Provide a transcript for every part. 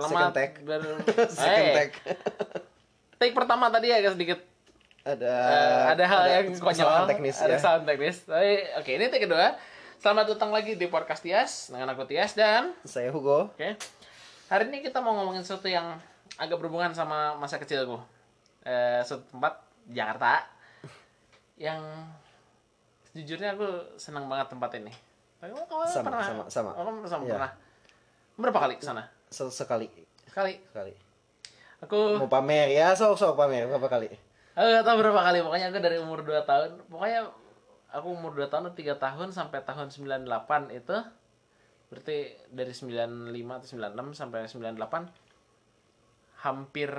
Selamat Second take. ber... Second Eh, take. take pertama tadi agak sedikit Ada eh, ada hal yang kesalahan konyol, teknis ada ya. kesalahan teknis. Tapi oke, ini take kedua. Selamat datang lagi di podcast Tias dengan aku Tias dan Saya Hugo. oke. Hari ini kita mau ngomongin sesuatu yang agak berhubungan sama masa kecilku. Eh, suatu tempat Jakarta yang sejujurnya aku senang banget tempat ini. Kamu, kamu Sama, pernah? sama, sama. Kamu sama Iya. pernah? Berapa kali ke sana? Sesekali. Sekali. Sekali. Aku Mau pamer ya, sok sok pamer berapa kali? Aku gak tau berapa kali, pokoknya aku dari umur 2 tahun Pokoknya aku umur 2 tahun, 3 tahun sampai tahun 98 itu Berarti dari 95 atau 96 sampai 98 Hampir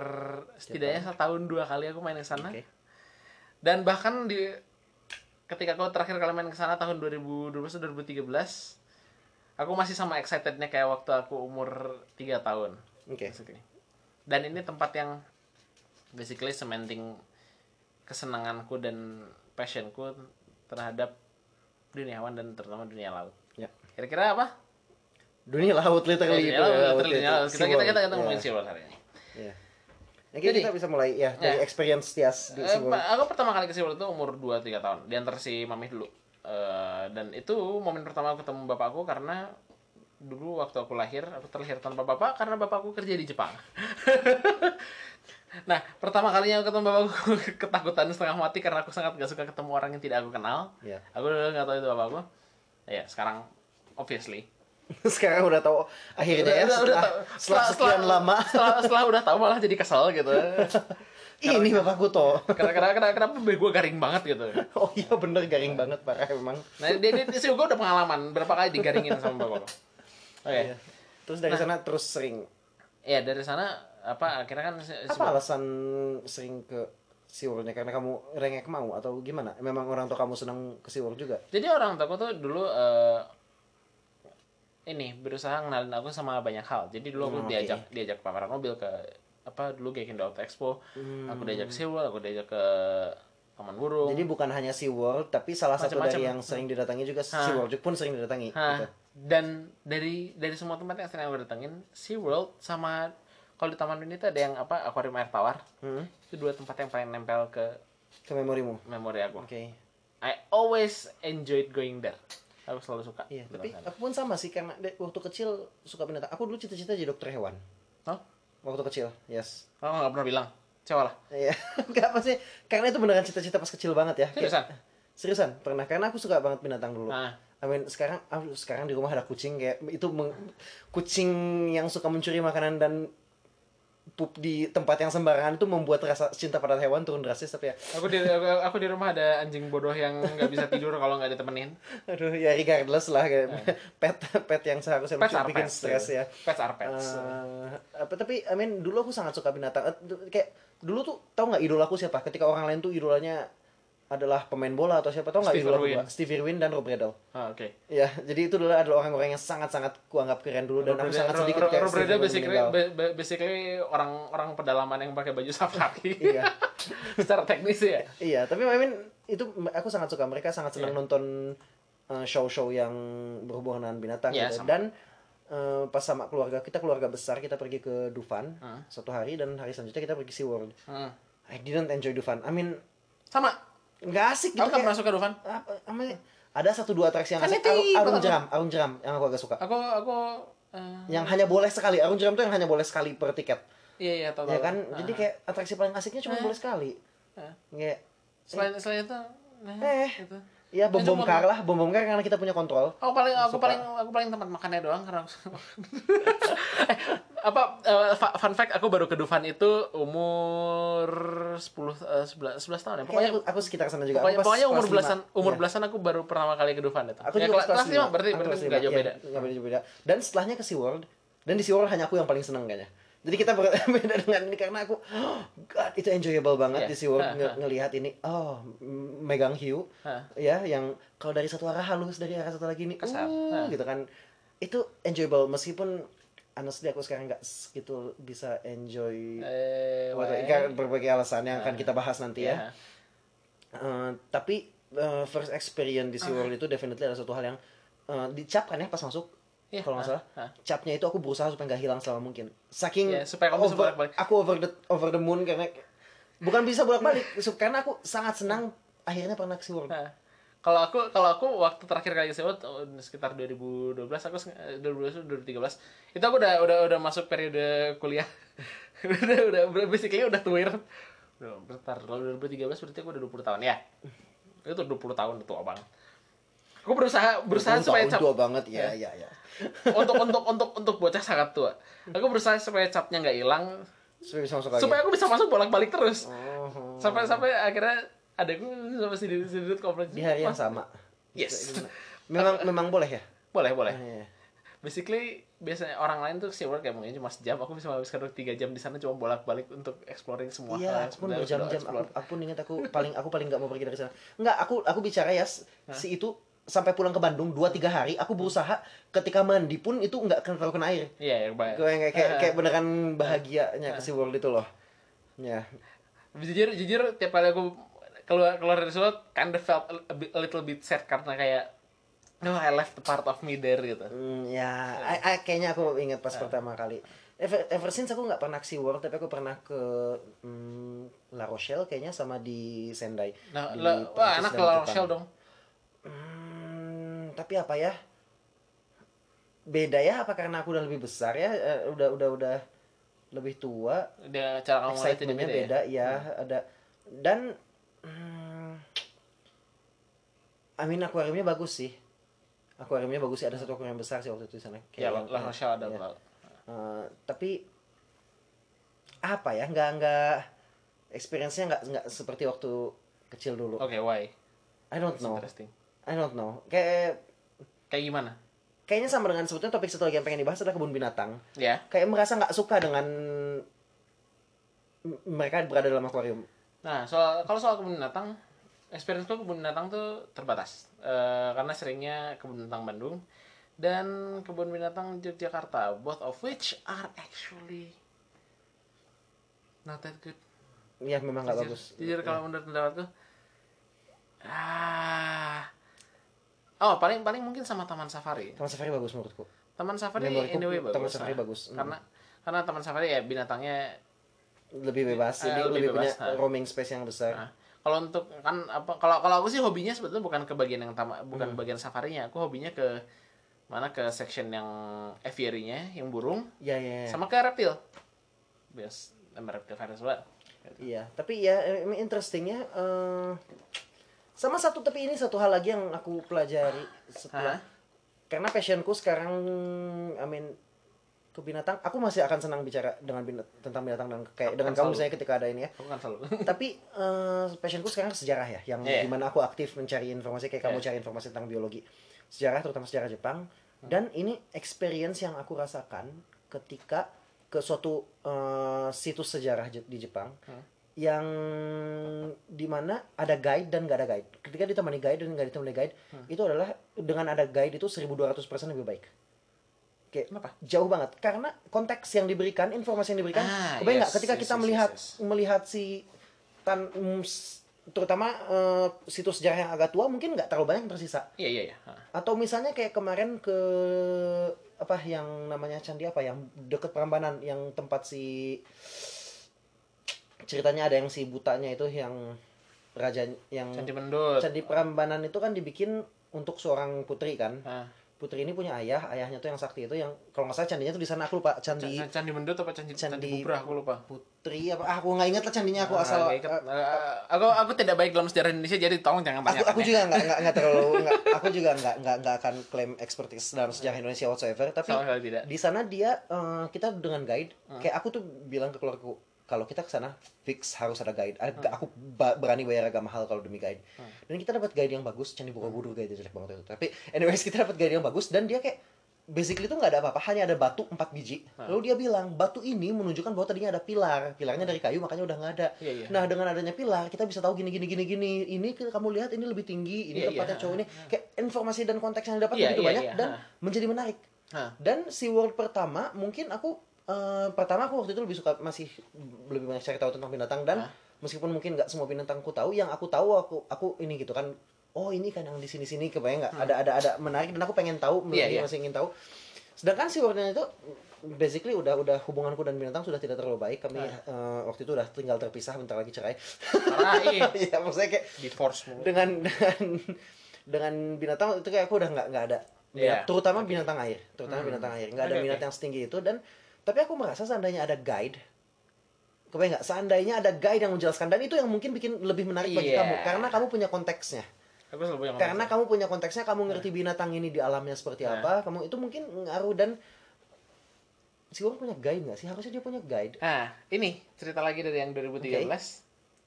setidaknya setahun dua kali aku main ke sana Oke. Dan bahkan di ketika aku terakhir kali main ke sana tahun 2012-2013 Aku masih sama excitednya kayak waktu aku umur 3 tahun Oke. basically. Dan ini tempat yang basically cementing kesenanganku dan passionku terhadap dunia hewan dan terutama dunia laut. Ya. Kira-kira apa? Dunia laut literally Dunia itu. laut, ya, literally dunia laut. Kita kita kita, kita ngomongin ya. SeaWorld hari ini. Ya. Oke, Jadi- kita bisa mulai ya dari Ya. experience Tias di Eh, SeaWorld. pa- aku pertama kali ke SeaWorld itu umur 2-3 tahun. Diantar si mami dulu. Eh, dan itu momen pertama aku ketemu bapakku karena dulu waktu aku lahir, aku terlahir tanpa bapak karena bapakku kerja di Jepang. nah, pertama kalinya aku ketemu bapakku ketakutan setengah mati karena aku sangat gak suka ketemu orang yang tidak aku kenal. Ya. Aku dulu gak tahu itu bapakku. Ya, sekarang obviously. Sekarang udah tahu akhirnya ya Udah- udah setelah, tahu. setelah sekian lama. Setelah, setelah udah tahu malah jadi kesel gitu. Ini bapakku toh. Karena kenapa, kenapa, kenapa gue garing banget gitu. Oh iya bener garing banget parah emang. Nah, dia, dia, sih gue udah pengalaman berapa kali digaringin sama bapak. Oke. Iya. Terus dari sana terus sering Ya dari sana apa akhirnya kan si- si- apa alasan sering ke SeaWorldnya karena kamu rengek mau atau gimana? Memang orang tua kamu senang ke SeaWorld juga? Jadi orang tuaku tuh dulu eh, ini berusaha ngenalin aku sama banyak hal. Jadi dulu aku Hmm, diajak diajak pameran mobil ke apa dulu Gaikindo Auto Expo. Aku diajak ke SeaWorld, aku diajak ke Taman Burung. Jadi bukan hanya SeaWorld tapi salah satu Macam-macam. dari yang sering didatangi juga Hah. SeaWorld pun sering didatangi Hah, gitu. dan dari dari semua tempat yang sering aku datengin, SeaWorld sama kalau di Taman Mini itu ada yang apa akuarium air tawar. Hmm. Itu dua tempat yang paling nempel ke Ke memorimu. memori aku. Oke. I always enjoyed going there. Aku selalu suka. Iya, tapi aku pun sama sih karena waktu kecil suka binatang. Aku dulu cita-cita jadi dokter hewan. Oh, Waktu kecil, yes. oh nggak pernah bilang. Coba lah. Iya, enggak apa sih? Karena itu beneran cita-cita pas kecil banget ya. Kayak- Seriusan? Seriusan, pernah. Karena aku suka banget binatang dulu. Nah. I mean, sekarang sekarang di rumah ada kucing kayak itu meng- kucing yang suka mencuri makanan dan pup di tempat yang sembarangan itu membuat rasa cinta pada hewan turun drastis tapi ya Aku di aku, aku di rumah ada anjing bodoh yang nggak bisa tidur kalau nggak ditemenin. aduh ya regardless lah kayak pet pet yang seharusnya Pets lucu bikin pets. stres ya Pets are pets. Eh, apa tapi I mean dulu aku sangat suka binatang Eh, du- kayak dulu tuh tau nggak idolaku siapa ketika orang lain tuh idolanya adalah pemain bola atau siapa tau nggak Steve Irwin. Steve Irwin dan Rob Riddle Ah, oke. Ya, jadi itu dulu adalah orang-orang yang sangat-sangat kuanggap keren dulu dan aku sangat sedikit kayak Rob Riddle basically basically orang-orang pedalaman yang pakai baju safari. Iya. Secara teknis ya. Iya, tapi I mean itu aku sangat suka. Mereka sangat senang Iya. nonton uh, show-show yang berhubungan dengan binatang Iya, gitu. sama. Dan uh, pas sama keluarga kita keluarga besar kita pergi ke Dufan Hmm. satu hari dan hari selanjutnya kita pergi SeaWorld. Hmm. I didn't enjoy Dufan. I mean Sama. Nggak asik gitu Aku nggak pernah suka Dufan. apa, ada satu dua atraksi yang Kan asik arung, arung ikut- jeram arung jeram yang aku agak suka Aku aku eh, yang hanya boleh sekali arung jeram tuh yang hanya boleh sekali per tiket iya iya tahu ya kan Ah. jadi kayak atraksi paling asiknya cuma Eh. boleh sekali Ah. Nggak selain selain itu nah, Eh. gitu. ya bom bom kar lah bom bom kar karena kita punya kontrol Aku paling aku Suka. paling aku paling tempat makannya doang karena aku eh, apa fa- fun fact aku baru ke Dufan itu umur 10 eh, 11 11 tahun ya. Pokoknya aku, aku sekitar sana juga. pokoknya, pokoknya umur belasan umur Iya. belasan aku baru pertama kali ke Dufan itu. Aku Ya, juga kelas, kelas lima berarti Aku berarti kelas nggak lima, jauh iya, beda. nggak beda jauh beda. Dan setelahnya ke SeaWorld. Dan di SeaWorld hanya aku yang paling seneng kayaknya. Jadi kita ber- beda dengan ini karena aku oh, God itu enjoyable banget Iya. di SeaWorld Ha, ha. ngelihat ini oh megang hiu Ha. ya yang kalau dari satu arah halus dari arah satu lagi ini uh, gitu kan itu enjoyable meskipun honestly aku sekarang nggak segitu bisa enjoy Eh, karena berbagai alasan yang akan kita bahas nanti ya. Iya. Eh, tapi eh, first experience di SeaWorld itu definitely ada satu hal yang eh, dicap kan ya pas masuk Iya, kalau nggak ah, salah. ah. capnya itu aku berusaha supaya nggak hilang selama mungkin. Saking Iya, supaya kamu over, aku over the over the moon karena bukan bisa bolak balik karena aku sangat senang akhirnya pernah ke SeaWorld. Nah, kalau aku kalau aku waktu terakhir kali oh, sekitar 2012 aku seng- eh, 2012 2013 itu aku udah udah udah masuk periode kuliah. Udah udah basically udah tuir Udah, bentar kalau 2013 berarti aku udah 20 tahun ya? Itu 20 tahun itu abang aku berusaha berusaha supaya cap tua banget ya ya. ya untuk untuk untuk untuk bocah sangat tua. Aku berusaha supaya capnya nggak hilang. Supaya bisa masuk lagi. Supaya aku bisa masuk bolak balik terus. Oh, sampai sampai akhirnya adekku sama si Didit si Didit komplain di hari yang "Mas, sama. Yes. Memang memang boleh ya? Boleh boleh. Iya. basically biasanya orang lain tuh SeaWorld kayak mungkin cuma sejam. Aku bisa menghabiskan tiga jam di sana cuma bolak balik untuk exploring semua hal. Iya, yang aku pun berjam-jam. Aku, aku pun ingat aku paling aku paling nggak mau pergi dari sana. Enggak, aku aku bicara ya si itu sampai pulang ke Bandung 2 3 hari aku berusaha. Ketika mandi pun itu nggak kena terlalu kena air. iya yang banyak Kayak kayak, kayak, kayak beneran bahagianya ke SeaWorld itu loh. Ya. jujur jujur tiap kali aku keluar keluar dari SeaWorld kind of felt a, bit- a little bit sad karena kayak no I left the part of me there gitu Hmm, ya, I- I- kayaknya aku ingat pas pertama kali. Ever, ever since aku nggak pernah ke SeaWorld, tapi aku pernah ke hmm, La Rochelle kayaknya sama di Sendai. nah Di lah, wah dan ke La Jepang. Rochelle dong Hmm, tapi apa ya? Beda ya? Apa karena aku udah lebih besar ya? Eh, udah udah udah lebih tua. dia cara kamu Excitementnya beda, beda, ya ya. Ada dan hmm, I mean akuariumnya bagus sih. Akuariumnya bagus sih. Ada satu akuarium besar sih waktu itu di sana. ya yang- La Rochelle ada ya. Eh, tapi apa ya? Nggak nggak experience-nya nggak nggak seperti waktu kecil dulu. oke why I don't That's know. interesting I don't know. Kayak kayak gimana kayaknya sama dengan sebetulnya topik satu lagi yang pengen dibahas adalah kebun binatang. ya Kayak merasa nggak suka dengan mereka berada dalam akuarium. Nah, soal kalau soal kebun binatang, experience gue kebun binatang tuh terbatas. Eh, karena seringnya kebun binatang Bandung dan kebun binatang Yogyakarta, both of which are actually not that good. Ya memang nggak Jujur, bagus. jujur kalau menurut pendapatku, ah, oh paling paling mungkin sama taman safari. Taman safari bagus menurutku. Taman safari anyway bagus. Taman safari nah. bagus. Hmm. Karena karena taman safari ya binatangnya Lebih bebas, Eh, lebih, lebih lebih punya bebas, nah. roaming space yang besar. Nah, kalau untuk kan apa kalau kalau aku sih hobinya sebetulnya bukan ke bagian yang tama, Hmm. bukan bagian safarinya. Aku hobinya ke mana ke section yang aviary-nya, yang burung Iya iya. iya. sama ke reptil. Bias sama reptil well. Iya, tapi ya eh, interestingnya eh, sama satu tapi ini satu hal lagi yang aku pelajari setelah Hah? karena passionku sekarang I mean ke binatang aku masih akan senang bicara dengan binat tentang binatang dan kayak Akan dengan kamu selalu. misalnya ketika ada ini ya Aku kan selalu. tapi eh, passionku sekarang sejarah ya yang Iya. di mana aku aktif mencari informasi kayak kamu Iya. cari informasi tentang biologi sejarah terutama sejarah Jepang dan ini experience yang aku rasakan ketika ke suatu eh, situs sejarah di Jepang Hmm. yang di mana ada guide dan gak ada guide ketika ditemani guide dan gak ditemani guide Hmm. itu adalah dengan ada guide itu 1200% lebih baik Kayak Kenapa? jauh banget karena konteks yang diberikan informasi yang diberikan Ah, kebayang yes, nggak ketika yes, kita yes, melihat yes, melihat si tan mm, terutama eh, situs sejarah yang agak tua mungkin nggak terlalu banyak yang tersisa Iya iya iya. Ah. atau misalnya kayak kemarin ke apa yang namanya candi apa yang deket Prambanan yang tempat si ceritanya ada yang si butanya itu yang raja yang Candi Mendut. candi Prambanan itu kan dibikin untuk seorang putri kan Ah. Putri ini punya ayah ayahnya tuh yang sakti itu yang kalau nggak salah candinya tuh di sana aku lupa candi Candi, Candi Mendut apa Candi Candi, Candi- Bubrah aku lupa. putri apa ah, aku nggak ingat lah candinya aku Ah, asal. Ah, aku aku tidak baik dalam sejarah Indonesia jadi tolong jangan aku tanya. aku juga nggak nggak nggak terlalu nggak aku juga nggak nggak nggak akan klaim expertise dalam sejarah Indonesia whatsoever tapi Sama sekali tidak. di sana dia eh, kita dengan guide kayak aku tuh bilang ke keluargaku kalau kita ke sana fix harus ada guide. Agak- aku ba- berani bayar agak mahal kalau demi guide. Dan kita dapat guide yang bagus candi borobudur guide jelek banget itu. Tapi anyways kita dapat guide yang bagus dan dia kayak basically itu nggak ada apa-apa hanya ada batu empat biji. Lalu dia bilang batu ini menunjukkan bahwa tadinya ada pilar. Pilarnya dari kayu makanya udah nggak ada. Iya, iya. nah dengan adanya pilar kita bisa tahu gini gini gini gini ini kamu lihat ini lebih tinggi ini Iya, tempatnya iya. cowok ini. Kayak informasi dan konteks yang didapat Iya, begitu iya, banyak iya. dan menjadi menarik. Hah. dan si world pertama mungkin aku eh, pertama aku waktu itu lebih suka masih lebih banyak cari tahu tentang binatang dan meskipun mungkin nggak semua binatang aku tahu yang aku tahu aku aku ini gitu kan oh ini kan yang di sini sini kebayang nggak ada ada ada menarik dan aku pengen tahu masih iya. masih ingin tahu sedangkan si Warden itu basically udah udah hubunganku dan binatang sudah tidak terlalu baik kami eh, waktu itu udah tinggal terpisah bentar lagi cerai. Iya maksudnya kayak Divorce mulu. dengan dengan dengan binatang itu kayak aku udah nggak nggak ada Iya. terutama binatang air terutama Hmm. binatang air nggak ada Oke, minat oke. yang setinggi itu dan tapi aku merasa seandainya ada guide kebayang nggak seandainya ada guide yang menjelaskan dan itu yang mungkin bikin lebih menarik bagi Iya. kamu karena kamu punya konteksnya Aku selalu punya karena konteks. kamu punya konteksnya kamu ngerti binatang ini di alamnya seperti Nah. apa kamu itu mungkin ngaruh dan si orang punya guide nggak sih harusnya dia punya guide Nah, ini cerita lagi dari yang 2013.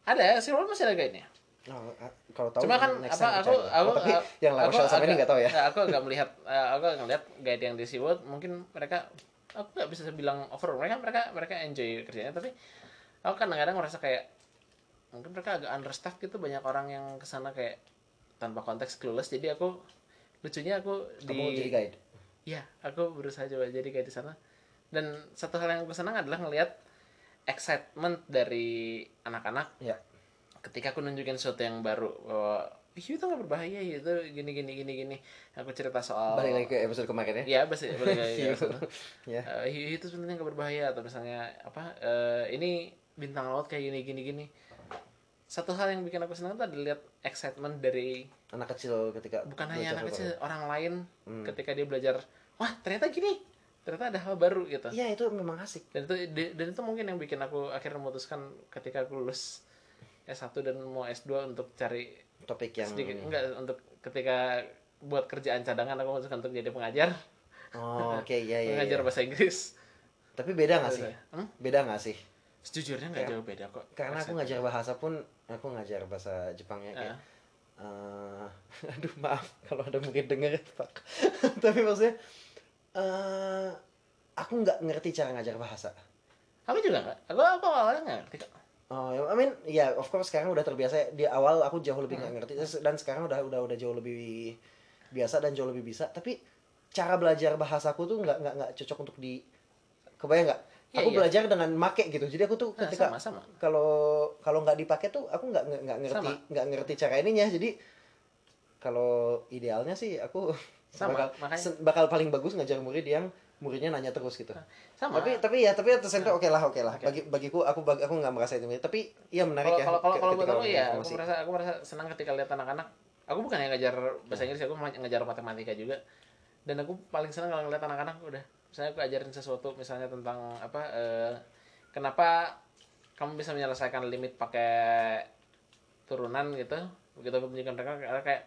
Ada, si Roll masih ada guide-nya. Oh, ah, kalau tahu Cuma kan next apa time aku cari. aku Oh, tapi aku- yang aku sama ini nggak tahu ya nggak, aku agak melihat eh, aku agak ngelihat guide yang di SeaWorld mungkin mereka aku nggak bisa bilang over mereka mereka mereka enjoy kerjanya tapi aku kadang-kadang merasa kayak mungkin mereka agak understaffed gitu banyak orang yang ke sana kayak tanpa konteks clueless jadi aku lucunya aku di kamu jadi guide Iya, aku berusaha coba jadi kayak di sana. Dan satu hal yang aku senang adalah ngelihat excitement dari anak-anak ya ketika aku nunjukin sesuatu yang baru. Bahwa hiu itu nggak berbahaya, hiu itu gini gini gini gini. Aku cerita soal balik lagi ke episode kemarin ya Iya, balik balik lagi. Hiu. ke sana. ya Eh, hiu itu sebenarnya nggak berbahaya atau misalnya apa? eh, ini bintang laut kayak gini gini gini. Satu hal yang bikin aku senang itu adalah lihat excitement dari anak kecil ketika bukan hanya anak kecil baru. orang lain Hmm. ketika dia belajar wah ternyata gini ternyata ada hal baru gitu iya itu memang asik dan itu dan itu mungkin yang bikin aku akhirnya memutuskan ketika aku lulus S1 dan mau S2 untuk cari topik yang sedikit enggak untuk ketika buat kerjaan cadangan aku memutuskan untuk jadi pengajar. Oh oke iya iya, pengajar iya. bahasa Inggris. Tapi beda nggak sih? Hmm? beda nggak sih? Sejujurnya nggak Ya. jauh beda kok karena aku ngajar bahasa pun aku ngajar bahasa Jepangnya kayak Ah. eh, aduh maaf kalau ada mungkin denger pak. Tapi maksudnya eh aku nggak ngerti cara ngajar bahasa. Aku juga nggak. Aku aku awalnya nggak ngerti kok Oh, I mean, ya of course sekarang udah terbiasa. Di awal aku jauh lebih Hmm. nggak ngerti dan sekarang udah udah udah jauh lebih biasa dan jauh lebih bisa. Tapi cara belajar bahasaku tuh nggak nggak nggak cocok untuk di kebayang nggak? Iya, aku iya. belajar dengan make gitu. Jadi aku tuh Nah, ketika kalau kalau nggak dipakai tuh aku nggak nggak ngerti nggak ngerti cara ininya. Jadi kalau idealnya sih aku Sama, bakal makanya. bakal paling bagus ngajar murid yang muridnya nanya terus gitu. Sama tapi tapi ya tapi atas center oke lah oke lah. Oke. bagi bagiku aku bagi aku nggak merasa itu tapi iya menarik kalau ya kalau kalau buat ketika aku ya aku merasa aku merasa senang ketika lihat anak-anak. Aku bukan yang ngajar bahasa Inggris aku ngajar matematika juga. Dan aku paling senang kalau ngeliat anak-anak udah. Misalnya aku ajarin sesuatu misalnya tentang apa eh, kenapa kamu bisa menyelesaikan limit pakai turunan gitu. Begitu aku tunjukkan mereka kayak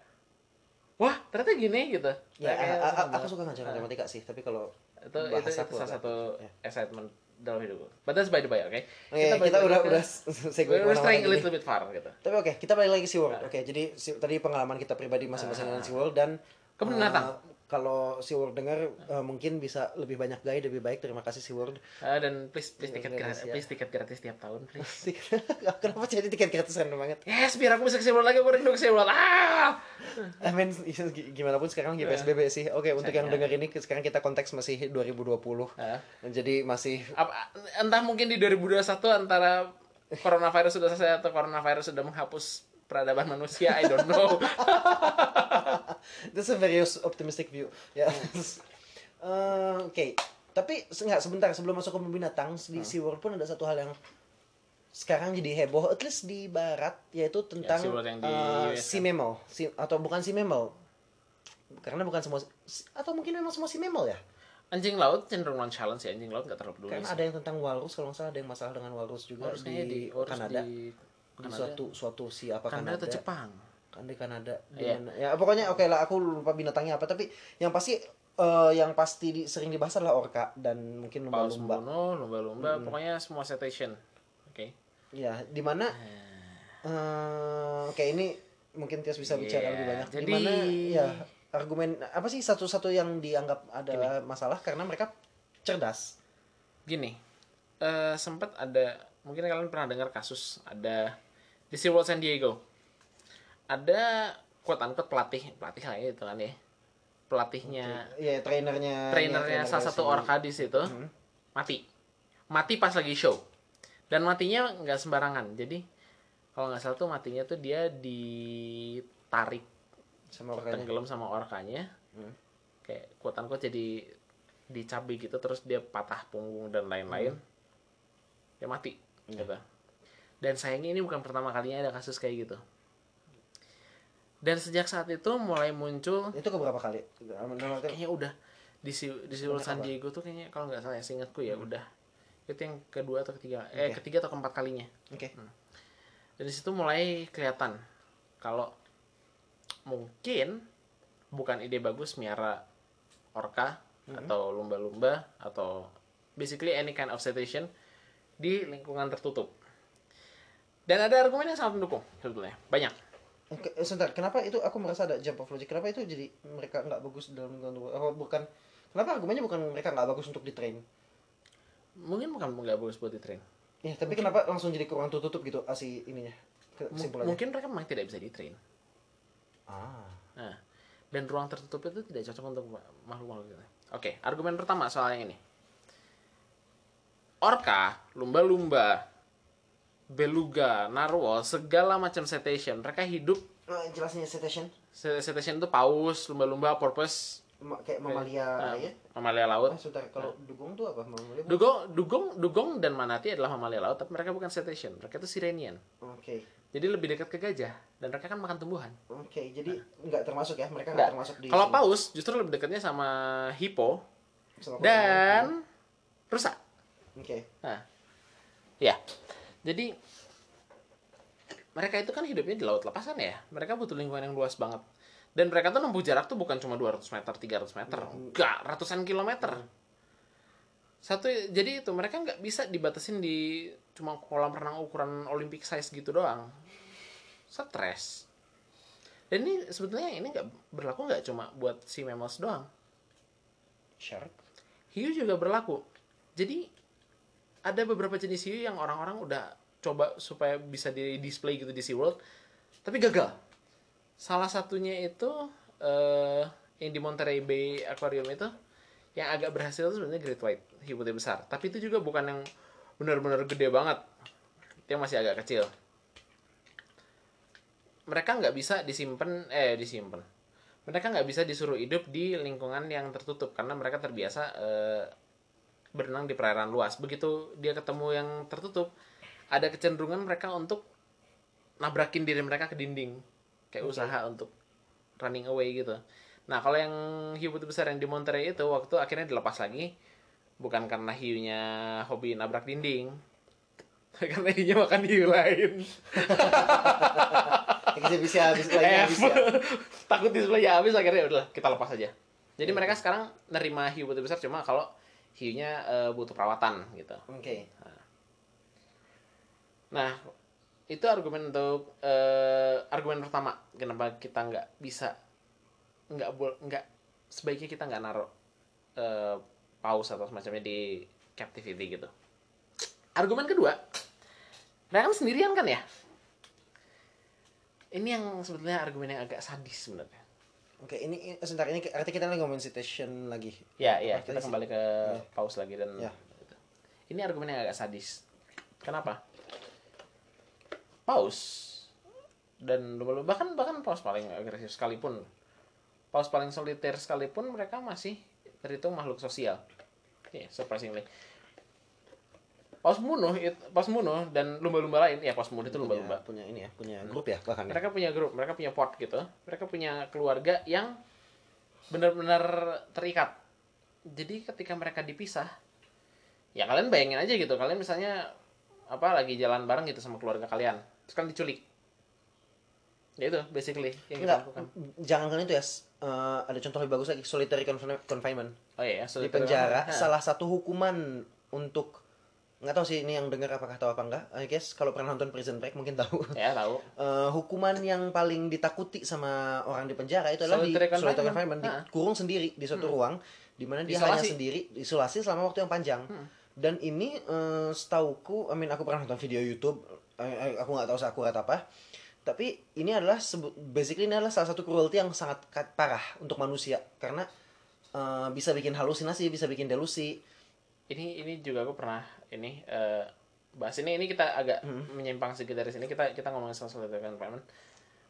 wah ternyata gini gitu. Ya Kayak- kayak a- a- senang aku suka ngajar Ah. matematika sih. Tapi kalau itu itu, bahasa itu salah satu ya. excitement dalam hidupku but that's by the way oke Oke, kita, balik lagi udah ke- udah segue ke mana-mana straying a little bit far gitu. Tapi oke, kita balik lagi ke SeaWorld. Oke, jadi si- tadi pengalaman kita pribadi masing-masing dengan SeaWorld dan Ke binatang. eh, kalau SeaWorld dengar eh, mungkin bisa lebih banyak guide lebih baik. Terima kasih SeaWorld. Ah, dan please please tiket Gratis, ya. please tiket gratis tiap tahun please. Kenapa jadi tiket gratis random banget? Yes, biar aku bisa ke SeaWorld lagi, aku rindu ke SeaWorld. Ah! I mean, gi- gimana pun sekarang lagi PSBB sih. Oke, untuk yang dengar ini sekarang kita konteks masih 2020. Ah. Jadi masih Apa, entah mungkin di 2021 antara coronavirus sudah selesai atau coronavirus sudah menghapus peradaban manusia, I don't know. That's a very optimistic view. Ya. Eh, Oke, tapi se- nggak sebentar sebelum masuk ke binatang di SeaWorld pun ada satu hal yang sekarang jadi heboh, at least di barat yaitu tentang SeaWorld yang di sea kan? mammal, Si- atau bukan sea mammal. Karena bukan semua si- atau mungkin memang semua sea mammal ya. Anjing laut cenderung nonchalant sih, anjing laut gak terlalu peduli Karena ada yang tentang walrus kalau nggak salah ada yang masalah dengan walrus juga Walrus di, walrus Kanada. di Di Kanada. suatu suatu si apa Kanada Kanada. atau Jepang. Kan di Kanada di Iya. mana ya pokoknya oke lah aku lupa binatangnya apa tapi yang pasti eh, yang pasti di- sering dibahas adalah orca dan mungkin lumba-lumba. Lumba-lumba, pokoknya semua cetacean. Oke. ya di mana eh, oke ini mungkin Tias bisa bicara Iya, lebih banyak. Di mana ya argumen apa sih satu-satu yang dianggap ada masalah? Karena mereka cerdas. Gini eh sempat ada mungkin kalian pernah dengar kasus ada di SeaWorld San Diego ada quote unquote pelatih. Pelatih lah ya itu kan ya. Pelatihnya. Ya trainernya trainernya salah satu di situ Hmm. mati. Mati pas lagi show. Dan matinya nggak sembarangan. Jadi kalau nggak salah tuh matinya tuh dia ditarik sama orkanya. tenggelam sama orkanya. Hmm. kayak quote unquote jadi dicabik gitu terus dia patah punggung dan lain-lain. Dia mati gitu. Dan sayangnya ini bukan pertama kalinya ada kasus kayak gitu dan sejak saat itu mulai muncul Itu keberapa kali? Kayaknya udah. Di si di SeaWorld San? Diego tuh kayaknya kalau nggak salah ya seingatku ya udah. Itu yang kedua atau ketiga eh ketiga atau keempat kalinya. Oke. dan di situ mulai kelihatan kalau mungkin bukan ide bagus miara orca atau lumba-lumba atau basically any kind of cetacean di lingkungan tertutup. Dan ada argumen yang sangat mendukung sebetulnya. Banyak Oke, eh, sebentar. Kenapa itu aku merasa ada jump of logic? Kenapa itu jadi mereka nggak bagus dalam lingkungan? Oh, bukan. Kenapa argumennya bukan mereka nggak bagus untuk di train? mungkin bukan nggak bagus buat di train Ya, tapi kenapa langsung jadi kurang tertutup gitu asi ininya? M- Kesimpulannya. mungkin mereka memang tidak bisa di train Ah. Nah, dan ruang tertutup itu tidak cocok untuk makhluk-makhluk itu. Oke, argumen pertama soal yang ini. Orca, lumba-lumba, beluga, narwhal, segala macam cetacean, mereka hidup Nah, jelasnya cetacean ce- cetacean itu paus, lumba-lumba, porpoise, Ma- kayak mamalia nah, air. mamalia Ah, laut. sebentar. Kalau dugong tuh apa? Mamalia. Dugong, dugong, dugong dan manatee adalah mamalia laut, tapi mereka bukan cetacean, mereka itu sirenian. Oke. Jadi lebih dekat ke gajah dan mereka kan makan tumbuhan. Oke, jadi nggak termasuk ya? Mereka Nggak. termasuk di Kalau paus justru lebih dekatnya sama hippo Sama dan rusa. Oke. Nah, ya. Jadi mereka itu kan hidupnya di laut lepasan ya. Mereka butuh lingkungan yang luas banget. Dan mereka tuh nempuh jarak tuh bukan cuma 200 meter, 300 meter. Enggak, ratusan kilometer. Satu jadi itu mereka nggak bisa dibatasin di cuma kolam renang ukuran Olympic size gitu doang. Stres. Dan ini sebetulnya ini nggak berlaku nggak cuma buat si mammals doang Shark. hiu juga berlaku. Jadi ada beberapa jenis hiu yang orang-orang udah coba supaya bisa di display gitu di SeaWorld, tapi gagal. Salah satunya itu eh yang di Monterey Bay Aquarium itu yang agak berhasil sebenarnya great white, hiu putih besar. Tapi itu juga bukan yang benar-benar gede banget. Dia masih agak kecil. Mereka nggak bisa disimpan, eh disimpan mereka nggak bisa disuruh hidup di lingkungan yang tertutup karena mereka terbiasa eh, berenang di perairan luas. Begitu dia ketemu yang tertutup, ada kecenderungan mereka untuk nabrakin diri mereka ke dinding, kayak usaha untuk running away gitu. Nah kalau yang hiu putih besar yang di Monterey itu waktu akhirnya dilepas lagi, bukan karena hiunya hobi nabrak dinding, karena hiunya makan hiu lain. Kita bisa habis lagi Eh, habis ya. takut displaynya habis akhirnya udah kita lepas aja jadi mereka sekarang nerima hiu putih besar cuma kalau hiunya eh, butuh perawatan gitu Oke. Nah itu argumen untuk eh, argumen pertama kenapa kita nggak bisa nggak nggak sebaiknya kita nggak naruh eh, paus atau semacamnya di captivity gitu argumen kedua mereka kan sendirian kan ya ini yang sebetulnya argumen yang agak sadis sebenarnya Oke, ini ini- sebentar ini artinya kita lagi ngomongin citation lagi. Ya, Apa kita kembali ke paus lagi dan Ya. gitu. ini argumen yang agak sadis. Kenapa? Paus dan lumba-lumba bahkan bahkan paus paling agresif sekalipun, paus paling soliter sekalipun mereka masih terhitung makhluk sosial. Iya, surprisingly. Paus bunuh, it- paus bunuh dan lumba-lumba lain, ya paus bunuh itu punya, lumba-lumba. punya ini ya, punya grup ya bahkan. ya. Mereka punya grup, mereka punya pot gitu. Mereka punya keluarga yang benar-benar terikat. Jadi ketika mereka dipisah, ya kalian bayangin aja gitu. Kalian misalnya apa lagi jalan bareng gitu sama keluarga kalian, terus kalian diculik. Ya itu basically yang kita Enggak, lakukan. jangan kan itu ya. eh, ada contoh lebih bagus lagi, solitary confine- confinement. Oh iya, Di solitary penjara, confinement. Salah satu hukuman untuk nggak tahu sih ini yang dengar apakah tahu apa enggak. I guess kalau pernah nonton Prison Break mungkin tahu. Ya tahu. Eh, hukuman yang paling ditakuti sama orang di penjara itu adalah di Solitary confinement. solitary confinement, Ha. dikurung sendiri di suatu ruang di mana dia Isolasi. hanya sendiri isolasi selama waktu yang panjang. Dan ini eh, setauku, I mean aku pernah nonton video YouTube, aku nggak tahu seakurat apa. Tapi ini adalah basically ini adalah salah satu cruelty yang sangat parah untuk manusia karena eh, bisa bikin halusinasi, bisa bikin delusi. Ini ini juga aku pernah ini eh, bahas ini ini kita agak menyimpang sedikit dari sini. Kita kita ngomongin soal solitary confinement.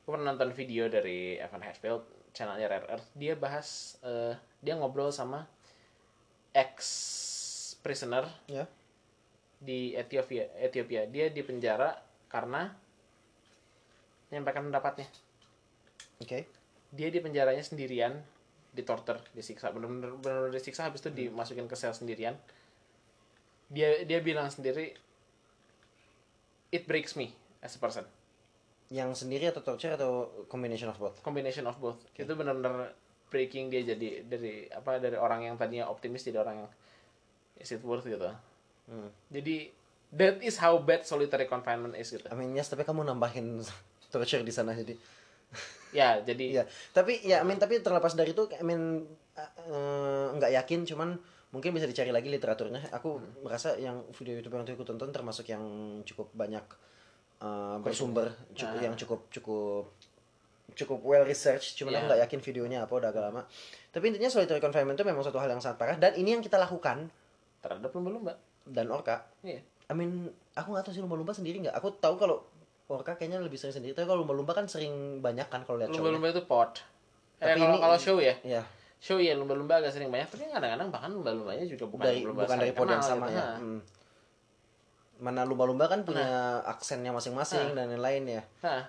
Aku pernah nonton video dari Evan Hatfield, channelnya Rare Earth. Dia bahas eh, dia ngobrol sama ex prisoner Ya. Di Ethiopia Ethiopia. Dia di penjara karena menyampaikan pendapatnya. Oke. dia di penjaranya sendirian ditortur disiksa. Benar-benar benar-benar disiksa habis itu dimasukin ke sel sendirian. Dia dia bilang sendiri it breaks me as a person. Yang sendiri atau torture atau combination of both? combination of both. Itu benar-benar breaking dia jadi dari apa dari orang yang tadinya optimis jadi orang yang is it worth gitu Hmm. jadi that is how bad solitary confinement is gitu I mean, yes, tapi kamu nambahin torture di sana jadi. ya jadi Iya, tapi ya, I mean, tapi terlepas dari itu, I mean, eh, nggak yakin, cuman mungkin bisa dicari lagi literaturnya. Aku merasa yang video YouTube yang aku tonton termasuk yang cukup banyak eh, bersumber, cukup yang cukup cukup cukup well research. Cuman aku Iya. nggak yakin videonya apa udah agak lama. Tapi intinya solitary confinement itu memang suatu hal yang sangat parah dan ini yang kita lakukan terhadap lumba-lumba dan orka. iya I mean, aku nggak tahu sih lumba-lumba sendiri nggak. Aku tahu kalau orka kayaknya lebih sering sendiri. Tapi kalau lumba-lumba kan sering banyak kan kalau lihat show. lumba-lumba itu pot eh Tapi kalau kalau show ya Iya. show ya lumba-lumba agak sering banyak tapi kadang-kadang bahkan lumba-lumbanya juga bukan dari lumba bukan dari pod yang sama gitu. ya. Nah, Hmm. Mana lumba-lumba kan punya aksennya masing-masing dan lain-lain ya. nah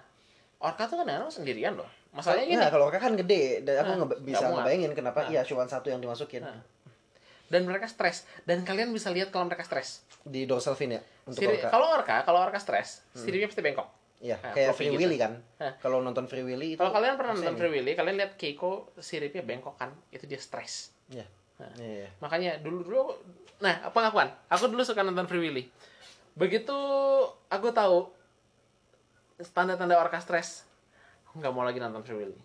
orka tuh kadang-kadang sendirian loh masalahnya gini Nah, kalau orka kan gede, dan aku Nah, bisa ngebayangin kenapa iya cuma satu yang dimasukin Nah. Dan mereka stres dan kalian bisa lihat kalau mereka stres di dorsal fin ya untuk Siri- orka. kalau orka kalau orka stres siripnya pasti bengkok Iya, Nah, kayak Free gitu. Willy kan. Hah. Kalau nonton Free Willy itu kalau kalian pernah nonton ini. Free Willy kalian lihat Keiko siripnya bengkok kan itu dia stres Iya. Iya, iya. makanya dulu dulu nah pengakuan aku dulu suka nonton Free Willy begitu aku tahu tanda-tanda orka stres aku nggak mau lagi nonton Free Willy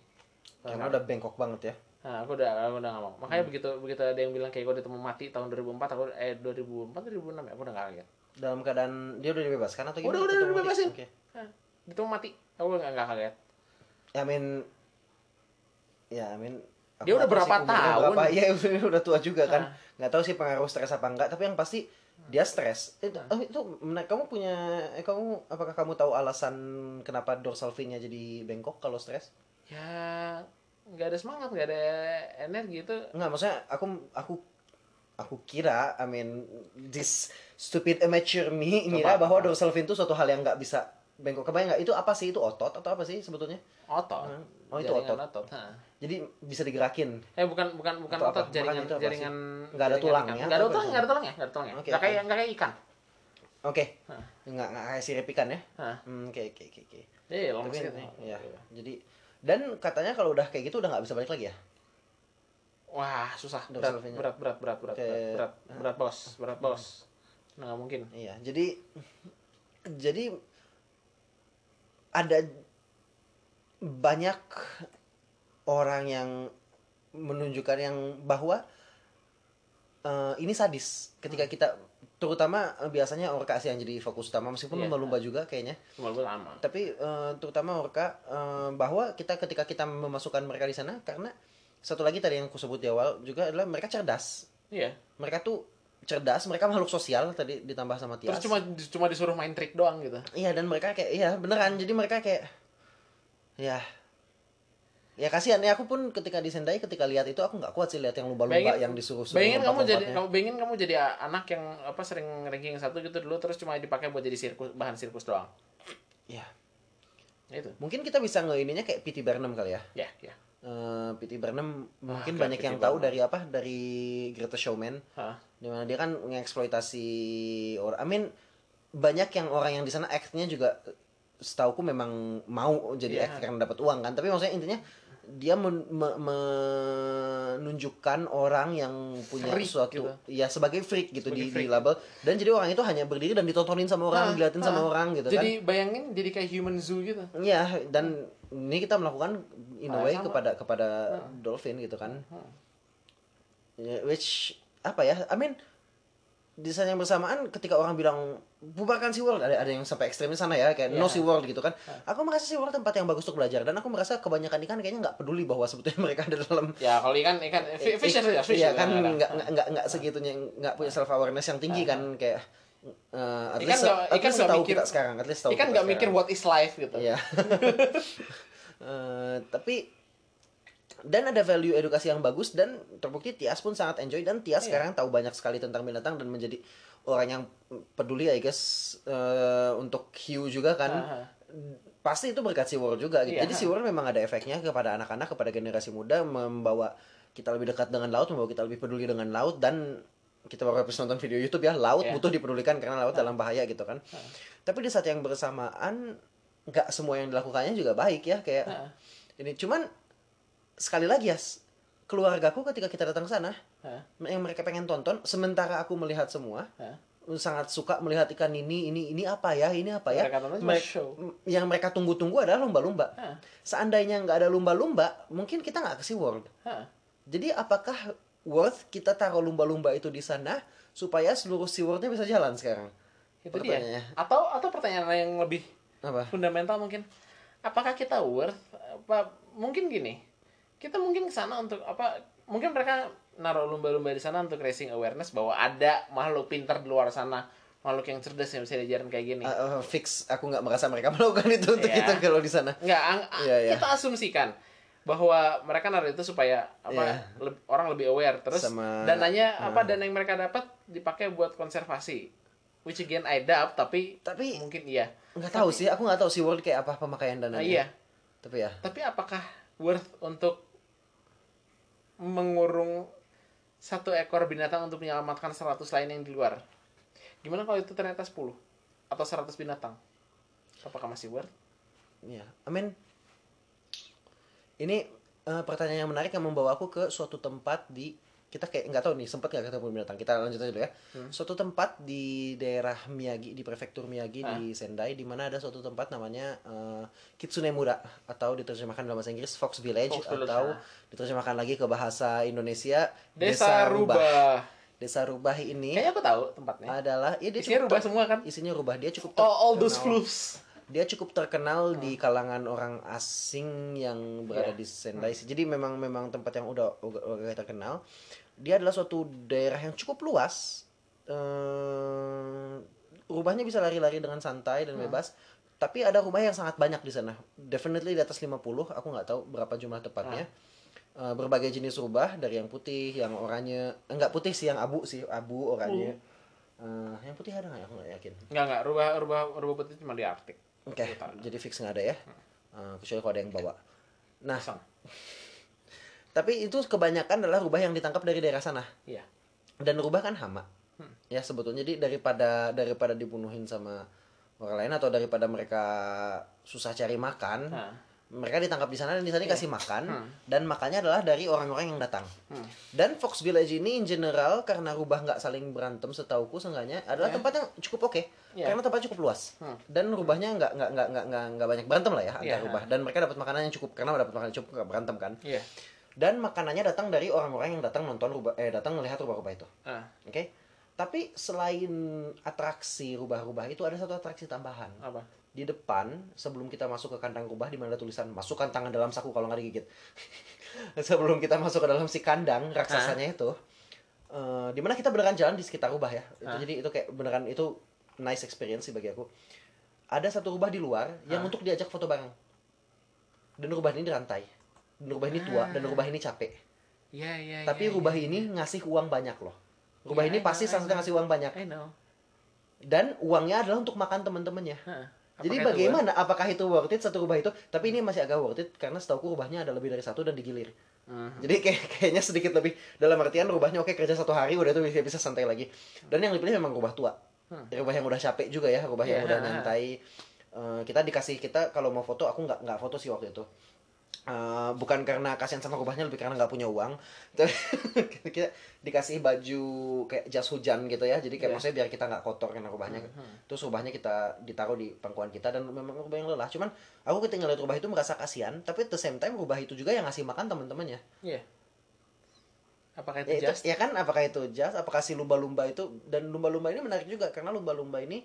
Karena udah bengkok banget ya. Nah aku udah aku udah nggak mau makanya begitu begitu ada yang bilang kayak gue ditemu mati tahun 2004 aku eh 2004 2006 ya aku udah nggak kaget Dalam keadaan dia udah dibebaskan atau gimana? udah udah mati? bebasin Oke. Nah, ditemu mati aku nggak nggak kaget Ya, I mean ya, I mean aku Dia udah berapa tahun? Berapa, iya, udah, udah tua juga kan. Nah. Nggak tahu sih pengaruh stres apa enggak, tapi yang pasti dia stres. Itu, Nah. oh, itu menarik. kamu punya eh, kamu apakah kamu tahu alasan kenapa dorsal fin-nya jadi bengkok kalau stres? ya nggak ada semangat nggak ada energi itu Enggak, maksudnya aku aku aku kira, I mean this stupid amateur me ngira bahwa dorsal fin itu suatu hal yang nggak bisa bengkok. Kebayang nggak? Itu apa sih? Itu otot atau apa sih sebetulnya? otot Oh, itu Jaringan otot. ha. Jadi bisa digerakin. eh bukan bukan bukan Atau apa? otot jaringan Makanya itu apa jaringan Nggak ada jaringan tulangnya nggak ada tulang apa? nggak ada tulangnya nggak ada tulangnya Oke, nggak kayak nggak kayak ikan Oke. Hah. Nggak nggak kayak sirip ikan ya? Hmm, Oke oke oke oke. iya lemes Tapi gitu ya, jadi dan katanya kalau udah kayak gitu udah nggak bisa balik lagi ya? wah susah berat fin-nya. berat berat berat berat Kayak- berat berat bos berat bos nah, nggak mungkin Iya. Jadi jadi ada banyak orang yang menunjukkan yang bahwa eh, ini sadis ketika kita terutama eh, biasanya orka sih yang jadi fokus utama meskipun Iya. lumba-lumba juga kayaknya. Cuma lu lama. Tapi eh, terutama orka eh, bahwa kita ketika kita memasukkan mereka di sana karena satu lagi tadi yang aku sebut di awal juga adalah mereka cerdas. Iya. Mereka tuh cerdas mereka makhluk sosial tadi ditambah sama Tias. terus cuma cuma disuruh main trik doang gitu? Iya dan mereka kayak iya beneran. Jadi mereka kayak ya ya kasihan ya aku pun ketika di Sendai ketika lihat itu aku nggak kuat sih lihat yang lumba-lumba yang disuruh bayangin kamu jadi kamu bayangin kamu jadi anak yang apa sering ranking satu gitu dulu terus cuma dipakai buat jadi sirkus bahan sirkus doang ya itu mungkin kita bisa nge ininya kayak P.T. Barnum kali ya ya ya Eh, P.T. Barnum mungkin banyak yang tahu Barnum. dari apa dari Greatest Showman Hah. di mana dia kan ngeksploitasi orang I mean banyak yang orang yang di sana act-nya juga setauku memang mau jadi Iya. act karena dapat uang kan tapi maksudnya intinya dia men- me- menunjukkan orang yang punya Freak suatu gitu. ya sebagai freak gitu Sebagai di, di freak. label dan jadi orang itu hanya berdiri dan ditontonin sama orang Ah, diliatin sama ah. orang gitu jadi bayangin jadi kayak human zoo gitu kan ya dan ini kita melakukan in a Ah, way sama. kepada kepada dolphin gitu kan Ya, which apa ya I mean di saat yang bersamaan ketika orang bilang bubarkan SeaWorld ada ada yang sampai ekstremis sana ya kayak no Iya. SeaWorld gitu kan. Aku merasa SeaWorld tempat yang bagus untuk belajar dan aku merasa kebanyakan ikan kayaknya nggak peduli bahwa sebetulnya mereka ada dalam ya kalau ikan ikan fi- fisher ya fisher iya kan ya, nggak nggak nggak nggak segitunya nggak punya self awareness yang tinggi kan kayak eh, at Ikan least nggak- at ikan least nggak tahu mikir- kita sekarang at least tahu ikan nggak mikir what is life gitu. Iya. Eh, tapi dan ada value edukasi yang bagus dan terbukti Tias pun sangat enjoy dan Tias Iya. sekarang tahu banyak sekali tentang binatang dan menjadi orang yang peduli I guess eh, untuk hiu juga kan Aha. pasti itu berkat SeaWorld juga gitu. Iya. Jadi SeaWorld memang ada efeknya kepada anak-anak, kepada generasi muda membawa kita lebih dekat dengan laut, membawa kita lebih peduli dengan laut dan kita baru habis nonton video YouTube ya, laut Iya. butuh dipedulikan karena laut dalam bahaya gitu kan. Tapi di saat yang bersamaan nggak semua yang dilakukannya juga baik ya kayak Heeh. ini cuman sekali lagi ya keluargaku ketika kita datang ke sana Hah? yang mereka pengen tonton sementara aku melihat semua Hah? sangat suka melihat ikan ini ini ini apa ya ini apa ya Mereka show. yang mereka tunggu-tunggu adalah lumba-lumba Hah? seandainya nggak ada lumba-lumba mungkin kita nggak ke SeaWorld Hah? jadi apakah worth kita taruh lumba-lumba itu di sana supaya seluruh SeaWorldnya bisa jalan sekarang Itu dia. Atau atau pertanyaan yang lebih apa fundamental mungkin apakah kita worth apa mungkin gini kita mungkin ke sana untuk apa mungkin mereka naruh lumba-lumba di sana untuk raising awareness bahwa ada makhluk pintar di luar sana makhluk yang cerdas yang bisa diajarin kayak gini Uh, uh, fix aku nggak merasa mereka melakukan itu untuk Iya. kita kalau di sana nggak Iya, iya. kita asumsikan bahwa mereka naruh itu supaya apa Iya. leb- orang lebih aware terus Sama- dananya apa uh. dana yang mereka dapat dipakai buat konservasi which again I doubt tapi tapi mungkin iya nggak tahu sih aku nggak tahu SeaWorld kayak apa pemakaian dananya iya tapi ya Tapi apakah worth untuk mengurung satu ekor binatang untuk menyelamatkan 100 lain yang di luar? Gimana kalau itu ternyata 10 atau 100 binatang? Apakah masih worth? Iya, I mean ini eh, pertanyaan yang menarik yang membawa aku ke suatu tempat di kita kayak nggak tahu nih sempat nggak ketemu binatang kita lanjut aja dulu ya suatu tempat di daerah Miyagi di prefektur Miyagi di Sendai di mana ada suatu tempat namanya eh, Kitsunemura atau diterjemahkan dalam bahasa Inggris Fox Village Fox Village, atau ah. diterjemahkan lagi ke bahasa Indonesia Desa, Rubah. Desa Rubah ini Kayaknya aku tahu tempatnya. adalah ya dia Isinya rubah semua kan? isinya rubah dia cukup Oh, all those floofs. dia cukup terkenal di kalangan orang asing yang berada Iya. di Sendai. Jadi memang memang tempat yang udah udah, udah terkenal. Dia adalah suatu daerah yang cukup luas. Eh, rubahnya bisa lari-lari dengan santai dan bebas. Tapi ada rumah yang sangat banyak di sana. Definitely di atas 50, aku nggak tahu berapa jumlah tepatnya. Eh, berbagai jenis rubah dari yang putih, yang oranye, enggak putih sih, yang abu sih, abu, oranye. Eh, yang putih ada nggak? ya? Aku nggak yakin. Enggak enggak, rubah rubah rubah putih cuma di Arktik. Oke, jadi fix nggak ada ya. Eh, kecuali kalau ada yang bawa. Nah. Tapi itu kebanyakan adalah rubah yang ditangkap dari daerah sana. Iya. Dan rubah kan hama. Ya sebetulnya jadi daripada daripada dibunuhin sama orang lain atau daripada mereka susah cari makan, Nah. mereka ditangkap di sana dan di sana dikasih makan Hmm. dan makannya adalah dari orang-orang yang datang. Hmm. Dan Fox Village ini in general karena rubah nggak saling berantem setauku seenggaknya adalah Ya. tempat yang cukup oke Ya. karena tempatnya cukup luas Hmm. dan rubahnya nggak nggak nggak nggak nggak banyak berantem lah ya antar Ya. rubah dan mereka dapat makanan yang cukup karena dapat makanan yang cukup nggak berantem kan Iya. Dan makanannya datang dari orang-orang yang datang nonton rubah eh datang melihat rubah-rubah itu. Ah, oke? Tapi selain atraksi rubah-rubah itu ada satu atraksi tambahan. Apa? di depan sebelum kita masuk ke kandang rubah di mana ada tulisan masukkan tangan dalam saku kalau nggak digigit. Sebelum kita masuk ke dalam si kandang raksasanya itu eh, di mana kita beneran jalan di sekitar rubah ya. Itu Hah? jadi itu kayak beneran itu nice experience sih bagi aku. Ada satu rubah di luar yang untuk diajak foto bareng. Dan rubah ini dirantai rubah ini tua dan Ah. rubah ini capek Iya, iya, tapi iya, rubah iya, ini ngasih uang banyak loh rubah Iya, ini I pasti salah satu know. ngasih uang banyak I know. dan uangnya adalah untuk makan teman-temannya Hah. jadi Apakah itu bagaimana apakah itu worth it satu rubah itu? Tapi ini masih agak worth it karena setahu rubahnya ada lebih dari satu dan digilir. Mhm. Jadi kayak kayaknya sedikit lebih dalam artian rubahnya oke kerja satu hari udah itu bisa bisa santai lagi. Dan yang dipilih memang rubah tua. Hmm. Rubah yang udah capek juga ya, rubah yang Iya, udah nyantai. Eh, kita dikasih kita kalau mau foto aku nggak nggak foto sih waktu itu. Eh, bukan karena kasihan sama rubahnya lebih karena nggak punya uang Tapi kita dikasih baju kayak jas hujan gitu ya jadi kayak Iya. maksudnya biar kita nggak kotor karena rubahnya Mhm. terus rubahnya kita ditaruh di pangkuan kita dan memang rubah yang lelah cuman aku ketika ngeliat rubah itu merasa kasihan tapi at the same time rubah itu juga yang ngasih makan teman-temannya Iya. Apakah ya, itu just? ya kan apakah itu jas apakah si lumba-lumba itu dan lumba-lumba ini menarik juga karena lumba-lumba ini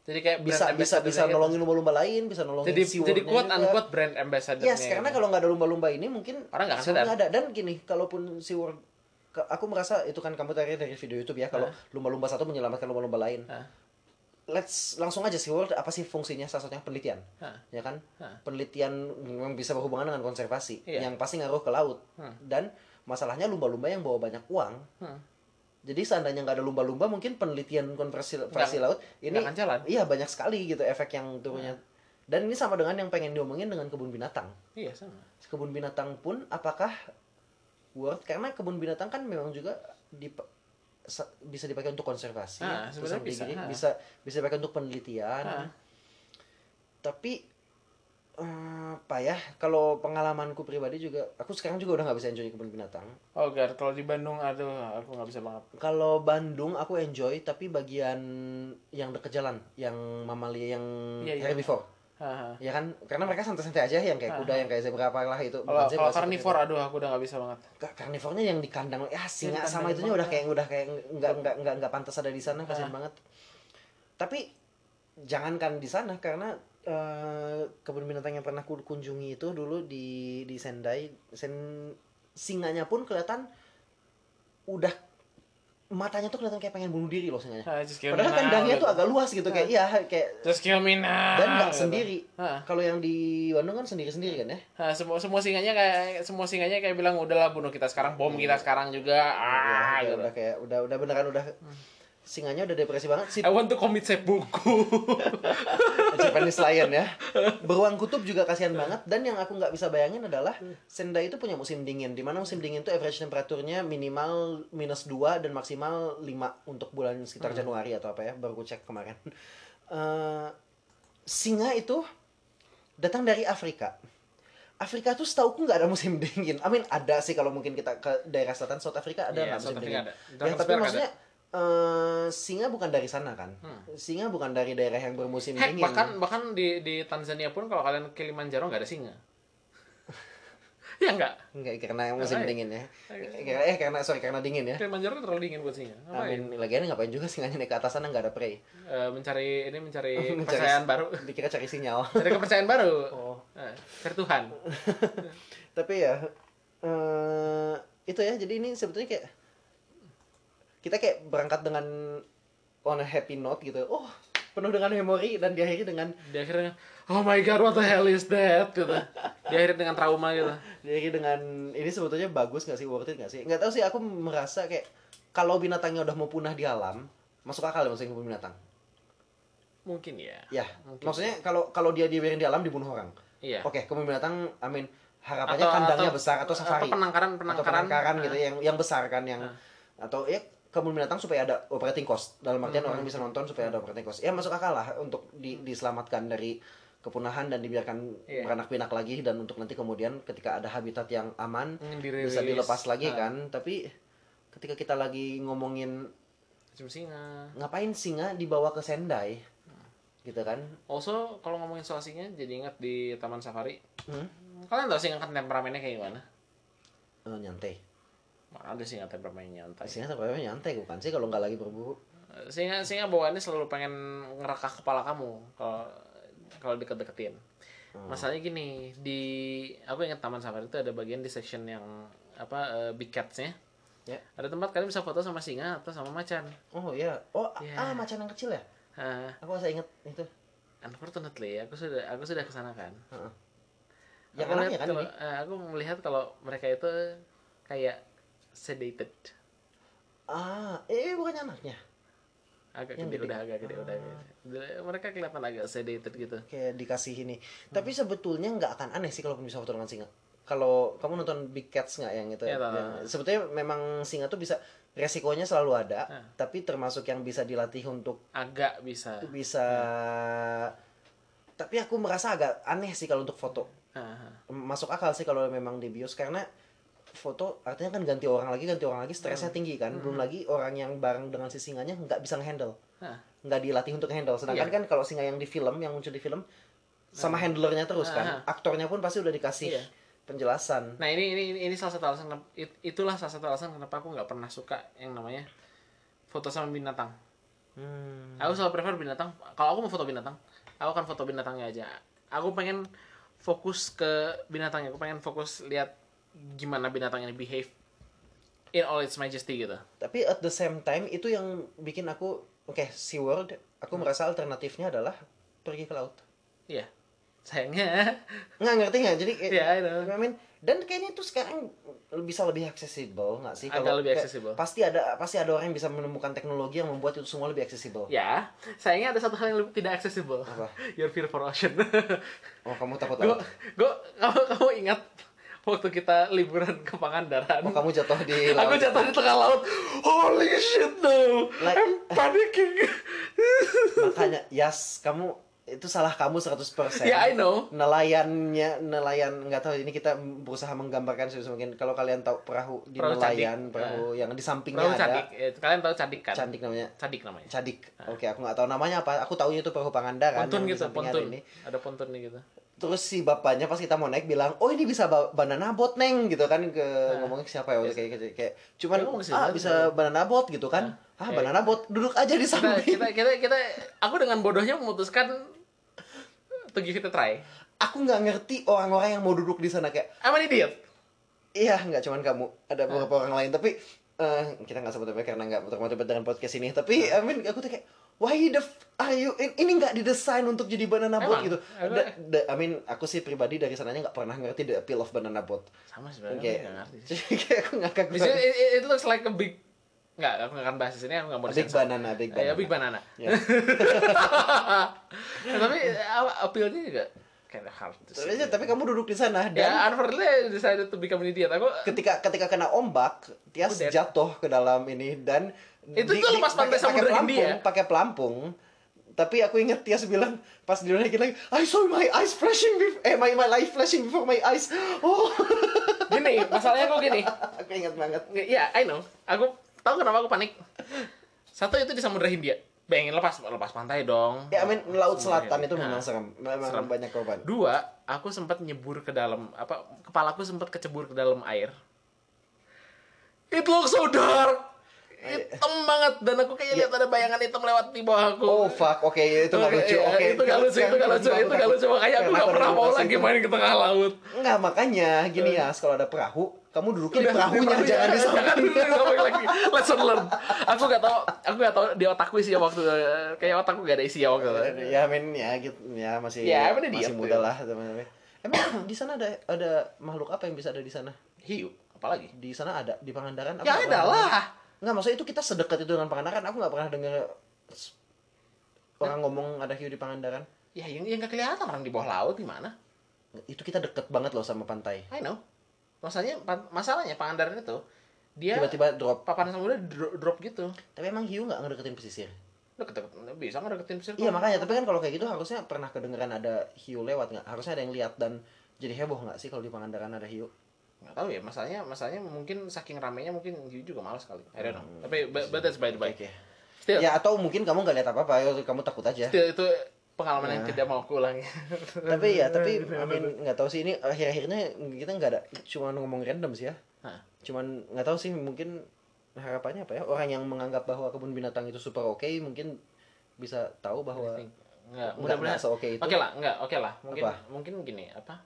Jadi kayak bisa bisa bisa gitu. nolongin lumba-lumba lain bisa nolongin Jadi SeaWorld-nya jadi unquote brand ambassador. Yes, karena kalau nggak ada lumba-lumba ini mungkin Orang nggak akan SeaWorld sadar. nggak ada. Dan gini, kalaupun SeaWorld ke- aku merasa itu kan kamu tadi dari video YouTube ya kalau lumba-lumba satu menyelamatkan lumba-lumba lain. Let's langsung aja sih World apa sih fungsinya salah satunya penelitian ya kan penelitian memang bisa berhubungan dengan konservasi Iya. yang pasti ngaruh ke laut dan masalahnya lumba-lumba yang bawa banyak uang. Jadi seandainya nggak ada lumba-lumba mungkin penelitian konservasi laut ini akan jalan. iya banyak sekali gitu efek yang turunnya dan ini sama dengan yang pengen diomongin dengan kebun binatang Iya sama. kebun binatang pun apakah worth karena kebun binatang kan memang juga di bisa dipakai untuk konservasi Ah, ya, bisa, diri- ah. bisa bisa dipakai untuk penelitian Ah. tapi eh, apa ya kalau pengalamanku pribadi juga aku sekarang juga udah nggak bisa enjoy kebun binatang. Oh gar, kalau di Bandung aduh aku nggak bisa banget. kalau Bandung aku enjoy tapi bagian yang deket jalan yang mamalia yang Iya, iya. herbivore Haha. ya kan? Karena mereka santai-santai aja yang kayak kuda yang kayak zebra apa lah itu. Kalau karnivor aduh aku udah nggak bisa banget. Ka- karnivornya yang di kandang ya singa sama itunya udah kayak udah kayak nggak nggak nggak nggak pantas ada di sana kasihan banget. Tapi jangankan di sana karena eh, kebun binatang yang pernah ku kunjungi itu dulu di di Sendai sen singanya pun kelihatan udah matanya tuh kelihatan kayak pengen bunuh diri loh singanya Ah, just kill padahal kandangnya gitu. tuh agak luas gitu kayak iya kayak Just kill me now. dan nggak gitu. sendiri Hah. kalau yang di Bandung kan sendiri sendiri kan ya Nah, semua semua singanya kayak semua singanya kayak bilang udahlah bunuh kita sekarang, bom kita sekarang juga. Ah, Ya, gitu. udah kayak udah udah beneran udah singanya udah depresi banget si I want to commit seppuku. Japanese Lion ya. Beruang kutub juga kasihan banget dan yang aku nggak bisa bayangin adalah Sendai itu punya musim dingin di mana musim dingin itu average temperaturnya minimal minus 2 dan maksimal 5 untuk bulan sekitar Januari atau apa ya baru aku cek kemarin. Eh, singa itu datang dari Afrika. Afrika tuh setauku nggak ada musim dingin. I mean ada sih kalau mungkin kita ke daerah selatan South Africa ada South musim Africa dingin. ada. Ya, tapi ada. Eh, singa bukan dari sana kan. Hmm. Singa bukan dari daerah yang bermusim Heck, dingin. bahkan bahkan di di Tanzania pun kalau kalian ke Kilimanjaro nggak ada singa. ya enggak. Enggak karena musim Ngapain? dingin ya. Karena eh karena sorry karena dingin ya. Kilimanjaro terlalu dingin buat singa. Ngapain? mean, lagian ngapain juga singanya naik ke atas sana nggak ada prey. Eh, mencari ini mencari Mencari- kepercayaan baru. Dikira cari sinyal. Cari kepercayaan baru. Oh. Eh, cari Tuhan. Tapi ya eh itu ya jadi ini sebetulnya kayak kita kayak berangkat dengan on a happy note gitu. Oh, penuh dengan memori dan diakhiri dengan Di akhirnya, oh my god, what the hell is that? Gitu. Diakhiri dengan trauma gitu. diakhiri dengan ini sebetulnya bagus nggak sih worth it nggak sih? Nggak tahu sih aku merasa kayak kalau binatangnya udah mau punah di alam, masuk akal ya ke binatang. Mungkin ya. Ya, Mungkin. maksudnya kalau kalau dia dibiarin di alam dibunuh orang. Iya. Oke, kebun binatang, amin. Harapannya kandangnya besar atau safari. Atau penangkaran Atau penangkaran. penangkaran gitu yang yang besar kan yang atau ya kebun binatang supaya ada operating cost. Dalam artian Hmm. orang bisa nonton supaya ada operating cost. Ya masuk akal lah untuk di, diselamatkan dari kepunahan dan dibiarkan Iya. beranak pinak lagi dan untuk nanti kemudian ketika ada habitat yang aman Hmm, dirilis. bisa dilepas lagi Ah. kan. Tapi ketika kita lagi ngomongin Macam singa. ngapain singa dibawa ke Sendai gitu kan Also, kalau ngomongin soal singa, jadi ingat di Taman Safari. hmm? Kalian tahu singa kan temperamennya kayak gimana? Eh, nyantai Mana ada singa temperamennya nyantai. singa ternyata nyantai bukan sih kalau nggak lagi berburu Singa singa bawaannya selalu pengen ngerekah kepala kamu kalau kalau deket-deketin. Masalahnya gini, di aku ingat Taman Safari itu ada bagian di section yang apa eh, big cats-nya. Ya. Ada tempat kalian bisa foto sama singa atau sama macan. Oh iya. Oh Iya. ah macan yang kecil ya? Ah, Aku masih inget itu. unfortunately, aku sudah aku sudah ke sana kan. Heeh. Yang aku anaknya lihat kan kalau, ini. eh, aku melihat kalau mereka itu kayak sedated. Ah, eh bukannya anaknya. Agak Yang gede, gede. udah agak gede, udah agak gede. Mereka kelihatan agak sedated gitu. Kayak dikasih ini. Tapi sebetulnya nggak akan aneh sih kalau bisa foto dengan singa. Kalau kamu nonton Big Cats nggak yang itu? Iya, tahu, yang, tahu. sebetulnya memang singa tuh bisa resikonya selalu ada, Ah. tapi termasuk yang bisa dilatih untuk Agak bisa. bisa. Tapi aku merasa agak aneh sih kalau untuk foto. Ah, masuk akal sih kalau memang di bios karena foto artinya kan ganti orang lagi ganti orang lagi Hmm. stresnya tinggi kan belum lagi orang yang bareng dengan si singanya nggak bisa ngehandle ah. nggak dilatih untuk handle sedangkan Iya. kan kalau singa yang di film yang muncul di film sama handlernya terus kan aktornya pun pasti udah dikasih Iya. penjelasan Nah ini, ini ini salah satu alasan itulah salah satu alasan kenapa aku nggak pernah suka yang namanya foto sama binatang. hmm. Aku selalu prefer binatang. Kalau aku mau foto binatang, aku akan foto binatangnya aja. Aku pengen fokus ke binatangnya. Aku pengen fokus lihat gimana binatang ini behave in all its majesty gitu. tapi at the same time itu yang bikin aku oke SeaWorld aku merasa alternatifnya adalah pergi ke laut Iya. Sayangnya. nggak ngerti nggak jadi kayak- Iya, I know. I mean, dan kayaknya tuh sekarang bisa lebih accessible nggak sih Agak Kalau lebih accessible. pasti ada pasti ada orang yang bisa menemukan teknologi yang membuat itu semua lebih accessible Ya, sayangnya ada satu hal yang lebih tidak accessible. Apa? Your fear for ocean. oh kamu takut laut gue, kamu, kamu ingat waktu kita liburan ke Pangandaran? oh kamu jatuh di Aku laut jatuh di tengah laut. Holy shit no. Like- I'm panicking. makanya Yas kamu itu salah kamu 100% Ya, I know. nelayannya nelayan nggak tahu ini kita berusaha menggambarkan mungkin kalau kalian tahu perahu di Perahu nelayan Cadik. perahu yang di sampingnya Perahu ada cadik. Eh, kalian tahu cadik kan? cantik namanya Cadik namanya. cadik oke aku nggak tahu namanya apa aku taunya itu perahu Pangandaran Pontun gitu, pontun. ada ini Ada pontun nih gitu. Terus si bapaknya pas kita mau naik bilang oh ini bisa ba- banana boat neng gitu kan ke ngomongnya ke siapa ya waktu kayak gitu kayak cuman ke ah bisa banana boat gitu kan. Ah Kayak- banana boat duduk aja di Kita, samping. kita, kita, kita, aku dengan bodohnya memutuskan to give it a try. aku nggak ngerti orang-orang yang mau duduk di sana kayak I'm an idiot. iya nggak cuman kamu ada beberapa orang lain tapi eh, kita nggak sebut karena nggak terlibat dengan podcast ini tapi I mean aku tuh kayak why the f- are you in- ini nggak didesain untuk jadi banana boat Emang? gitu? Da- da- I mean aku sih pribadi dari sananya nggak pernah ngerti the appeal of banana boat Sama sebenarnya nggak ngerti. Jadi kayak aku ngakak it, it- it looks like a big Nggak, aku nggak akan bahas di sini, aku nggak mau big disensor. banana big banana Ya, big banana. Ya. Nah, tapi apa appeal-nya juga kind of hard to tapi, tapi kamu duduk di sana dan Ya, unfortunately decided to become an idiot. Aku ketika ketika kena ombak Tias Udah. jatuh ke dalam ini dan Itu tuh pas pantai Samudra pelampung, Hindia. pakai pelampung tapi aku ingat Tias bilang pas di lagi I saw my eyes flashing before, eh my my life flashing before my eyes oh gini, masalahnya aku gini. aku ingat banget Iya, I know. Aku tahu kenapa aku panik. Satu itu di Samudra Hindia. Bayangin lepas lepas pantai dong. ya I mean laut selatan itu Nah, memang serem memang serem. banyak korban Dua, aku sempat nyebur ke dalam apa kepalaku sempat kecebur ke dalam air. It looks so dark. Hitam banget dan aku kayak lihat ada bayangan hitam lewat di bawah aku. oh fuck oke itu nggak lucu iya, oke itu nggak lucu, itu nggak lucu, itu nggak lucu. Makanya aku nggak pernah mau lagi main ke tengah laut. Enggak, makanya gini ya, kalau ada perahu, kamu duduknya di Udah, perahunya, jangan di samping. di samping lagi. Lesson learn. Aku nggak tahu, aku nggak tahu di otakku isi waktu kayak otakku gak ada isi waktu. ya men ya gitu ya masih Ya, masih muda lah teman-teman emang di sana ada ada makhluk apa yang bisa ada di sana Hiu, apalagi? di sana ada di Pangandaran Ya ada lah. Dengar. nggak maksudnya itu kita sedekat itu dengan Pangandaran aku nggak pernah dengar orang ngomong ada hiu di Pangandaran Ya yang yang nggak kelihatan orang di bawah laut gimana? itu kita deket banget loh sama pantai I know. Masalahnya masalahnya Pangandaran itu dia tiba-tiba drop papan samudra dro- drop gitu. tapi emang hiu nggak ngedeketin pesisir ketep, bisa ngedeketin pesisir. iya makanya tapi kan kalau kayak gitu harusnya pernah kedengeran ada hiu lewat nggak harusnya ada yang lihat dan jadi heboh nggak sih kalau di Pangandaran ada hiu nggak tahu ya masalahnya masalahnya mungkin saking ramenya mungkin hiu juga malas kali. I don't know. Tapi but, but that's by the by. Oke, oke. Still, Ya atau mungkin kamu nggak lihat apa-apa, ya, kamu takut aja. still itu pengalaman yang Ya. tidak mau aku ulangi. tapi ya, tapi I mean, nggak tahu sih ini akhir-akhirnya kita nggak ada, cuma ngomong random sih ya. Hah. Cuman nggak tahu sih mungkin harapannya apa ya orang yang menganggap bahwa kebun binatang itu super oke mungkin bisa tahu bahwa Enggak, Nggak- mudah-mudahan nggak se-oke itu. Oke lah, enggak, oke lah. Mungkin Apa? mungkin gini, apa?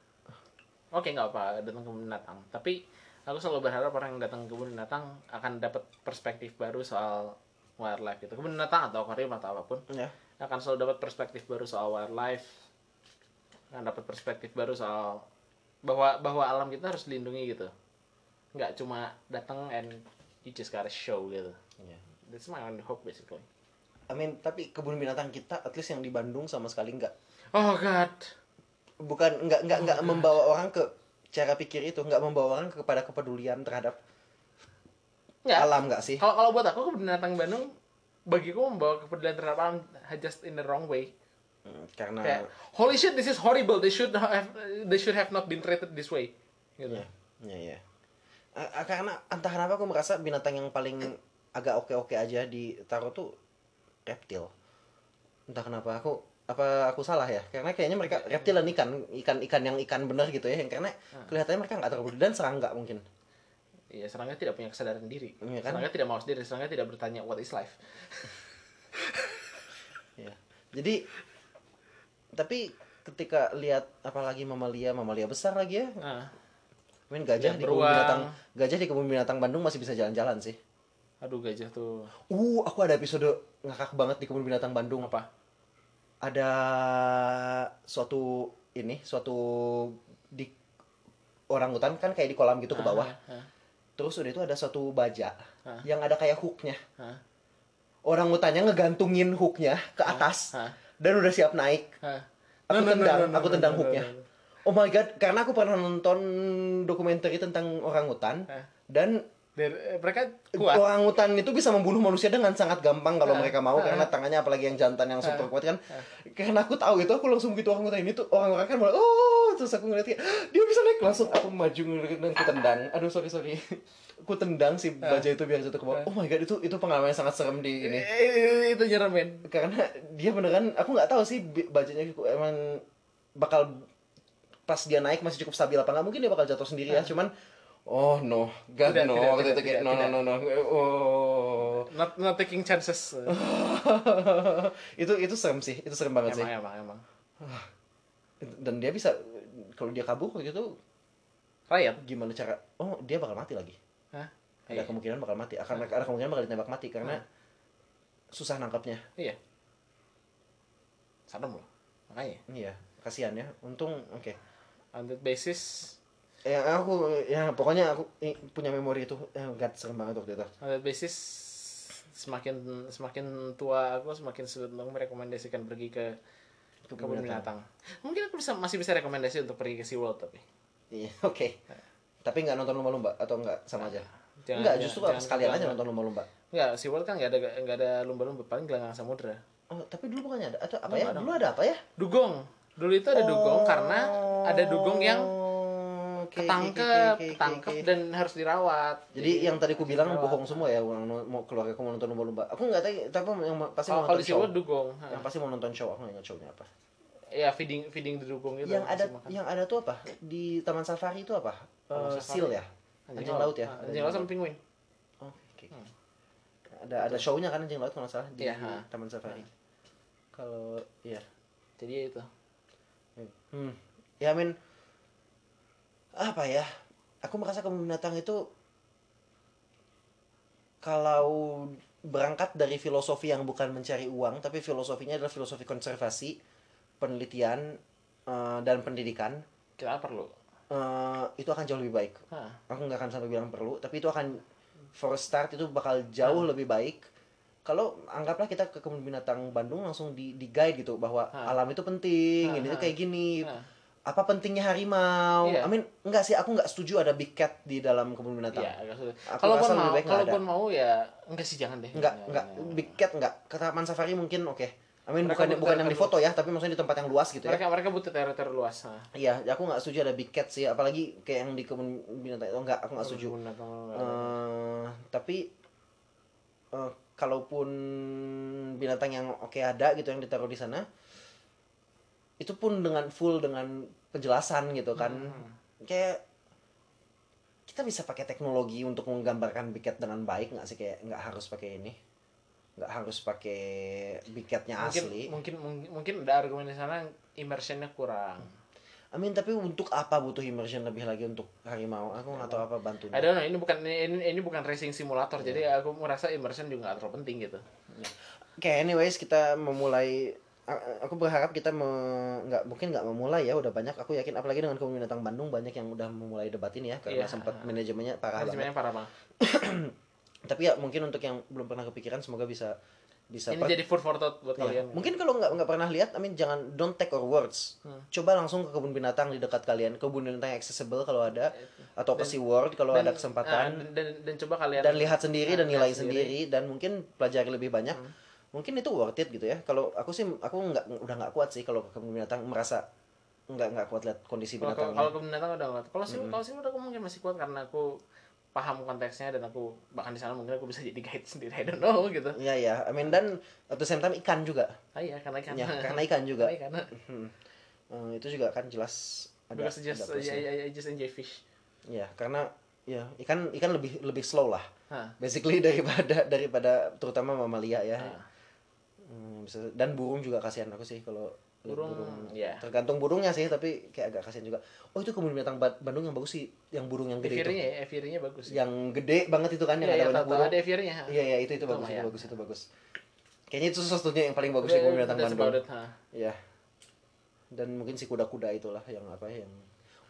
Oke, nggak apa datang ke kebun binatang. Tapi aku selalu berharap orang yang datang ke kebun binatang akan dapat perspektif baru soal wildlife itu. Kebun binatang atau akuarium atau apa pun ya akan selalu dapat perspektif baru soal wildlife. Akan dapat perspektif baru soal bahwa bahwa alam kita harus dilindungi gitu. Nggak cuma datang and you just gotta show gitu. ya. That's my only hope basically. I mean, tapi kebun binatang kita at least yang di Bandung sama sekali nggak Oh god. Bukan nggak nggak nggak membawa orang ke cara pikir itu nggak membawa orang kepada kepedulian terhadap Nggak. alam nggak sih Kalau kalau buat aku binatang Bandung bagiku membawa kepedulian terhadap alam just in the wrong way. Hmm, karena Kayak holy shit this is horrible. They should have they should have not been treated this way. Gitu. ya ya ya a- karena entah kenapa aku merasa binatang yang paling agak oke oke aja ditaruh tuh reptil entah kenapa aku apa aku salah ya karena kayaknya mereka reptil dan ikan ikan ikan yang ikan bener gitu ya yang karena kelihatannya mereka nggak terlalu dan serangga mungkin Iya, serangga tidak punya kesadaran diri. Iya kan? Serangga tidak mau sendiri, serangga tidak bertanya what is life. ya jadi tapi ketika lihat apalagi mamalia mamalia besar lagi ya Nah, Main gajah Lihat di kebun beruang. binatang gajah di kebun binatang Bandung masih bisa jalan-jalan sih Aduh gajah tuh. Uh, aku ada episode ngakak banget di kebun binatang Bandung. Apa? Ada suatu ini, suatu di orang hutan kan kayak di kolam gitu ke bawah. Hah? Terus udah itu ada suatu baja yang ada kayak hooknya. Orang hutannya ngegantungin hooknya ke atas dan udah siap naik. Aku No, no, tendang, no, no, aku tendang no, hooknya. no, no. Oh my god, karena aku pernah nonton dokumenter tentang orang hutan dan Dan, eh, mereka kuat. orang hutan itu bisa membunuh manusia dengan sangat gampang kalau Ah, mereka mau ah, karena tangannya apalagi yang jantan yang super Ah, kuat kan. Karena aku tahu itu aku langsung begitu orang hutan ini tuh orang-orang kan mulai oh terus aku ngeliat dia bisa naik langsung aku maju dan aku tendang. Aduh sorry sorry. Aku tendang si Ah. baja itu biar jatuh ke bawah. Oh my god itu itu pengalaman yang sangat serem di ini. Eh, itu nyeremin. Karena dia beneran aku nggak tahu sih bajanya emang bakal pas dia naik masih cukup stabil apa nggak mungkin dia bakal jatuh sendiri ya cuman oh no god Tidak, no tidak, waktu tidak, itu kayak tidak, no, no tidak. no no oh Not, not taking chances. itu itu serem sih itu serem banget sih emang, emang, emang. dan dia bisa kalau dia kabur waktu itu Riot. gimana cara oh dia bakal mati lagi Hah? ada Iya. kemungkinan bakal mati akan ada kemungkinan bakal ditembak mati karena susah nangkapnya Iya. Serem loh. Makanya. iya kasihan ya untung oke On that basis, ya aku ya pokoknya aku punya memori itu eh, god serem banget waktu itu on that basis semakin semakin tua aku semakin sulit untuk merekomendasikan pergi ke kebun binatang. Mungkin aku bisa masih bisa rekomendasi untuk pergi ke SeaWorld tapi iya oke tapi nggak nonton lumba-lumba atau nggak sama aja Jangan- nggak jangan- justru jangan sekalian aja gelanggang. nonton lumba-lumba Enggak, SeaWorld kan nggak ada nggak ada lumba-lumba, paling gelanggang samudra. oh tapi dulu bukannya ada atau apa Dulu ya ada. dulu ada apa ya Dugong. Dulu itu ada dugong karena ada dugong yang Oh, oke, ketangkep, oke, oke, ketangkep dan harus dirawat. Jadi yang tadi aku bilang dirawat. bohong semua ya mau mau keluarga aku mau nonton lumba-lumba. Aku nggak tahu tapi yang pasti Kalau mau kalau nonton show. Dugong. Yang pasti mau nonton show. Aku nggak ingat shownya apa. Ya feeding feeding di dugong itu. Yang ada makan. yang ada tuh apa? Di Taman Safari itu apa? Taman Safari. seal ya? Anjing laut ya? Anjing laut sama penguin. Oh, oke. Ada ada shownya kan anjing laut kalau salah di Iya. Taman Safari. Kalau iya. Jadi itu. Hmm. Ya amin. Apa ya? Aku merasa kebun binatang itu kalau berangkat dari filosofi yang bukan mencari uang, tapi filosofinya adalah filosofi konservasi, penelitian eh, dan pendidikan, Kita perlu. eh, itu akan jauh lebih baik. Hah. Aku nggak akan sampai bilang perlu, tapi itu akan for start itu bakal jauh lebih baik. Kalau anggaplah kita ke kebun binatang Bandung langsung di, di guide gitu bahwa Hah. alam itu penting, Hah, ini tuh hah. kayak gini, Hah. Apa pentingnya harimau? Iya. I mean, enggak sih, aku nggak setuju ada big cat di dalam kebun binatang. Iya, rasa lebih mau, nggak kalaupun mau ya enggak sih jangan deh. Enggak, enggak, jangan. big cat enggak. Ke taman safari mungkin oke. I mean, Mereka bukan bukan yang di foto ya, tapi maksudnya di tempat yang luas gitu ya. Mereka mereka butuh teritori luas. Nah. Iya, aku nggak setuju ada big cat sih, apalagi kayak yang di kebun binatang itu enggak, aku nggak setuju. Binatang enggak. Eh, tapi eh, kalaupun binatang yang oke ada gitu yang ditaruh di sana, itu pun dengan full dengan penjelasan gitu kan, Hmm. kayak kita bisa pakai teknologi untuk menggambarkan big cat dengan baik nggak sih kayak nggak harus pakai ini, nggak harus pakai big catnya mungkin, asli. mungkin mungkin mungkin ada argumen di sana immersionnya kurang. I mean tapi untuk apa butuh immersion lebih lagi untuk harimau? Aku nggak tahu apa bantunya. I don't know, ini bukan ini ini bukan racing simulator, jadi aku merasa immersion juga nggak terlalu penting gitu. Oke, anyways kita memulai aku berharap kita me, nggak mungkin nggak memulai ya udah banyak aku yakin apalagi dengan kebun binatang Bandung banyak yang udah memulai debat ini ya karena Iya. sempat manajemennya parah banget. Manajemennya parah banget. Tapi ya mungkin untuk yang belum pernah kepikiran semoga bisa bisa Ini jadi food for thought buat Iya. kalian. Mungkin kalau nggak nggak pernah lihat, I mean jangan don't take our words. Hmm. Coba langsung ke kebun binatang di dekat kalian, kebun binatang yang accessible kalau ada, atau ke SeaWorld kalau Dan- ada kesempatan. ah, dan, dan, dan coba kalian dan lihat sendiri Ah, dan nilai sendiri. Hmm. sendiri. dan mungkin pelajari lebih banyak mungkin itu worth it gitu ya kalau aku sih aku nggak udah nggak kuat sih kalau ke kebun binatang merasa nggak nggak kuat lihat kondisi kalau kalau kebun binatang udah nggak. Kalau sih kalau sih udah aku mungkin masih kuat karena aku paham konteksnya dan aku bahkan di sana mungkin aku bisa jadi guide sendiri I don't know gitu. Iya ya, I mean dan at the same time ikan juga, Ah iya karena ikan. ya karena ikan juga, Karena ikan. Hmm. Itu juga kan jelas ada, Because just ada. I, I, I just enjoy fish. Ya, karena ya ikan ikan lebih lebih slow lah, Hah. basically daripada daripada terutama mamalia ya. Ah. Hmm, bisa- dan burung juga kasihan aku sih kalau burung, ya tergantung burungnya sih tapi kayak agak kasihan juga. Oh itu kebun binatang Ba- Bandung yang bagus sih yang burung yang gede itu. Aviarinya ya bagus yang gede banget itu kan yang Iya, ada iya, banyak burung. ada aviarinya iya iya itu itu, Itu bagus itu lumayan. bagus itu bagus. Kayaknya itu satu-satunya yang paling bagus di kebun binatang Bandung. Iya. Dan mungkin si kuda-kuda itulah yang apa ya, yang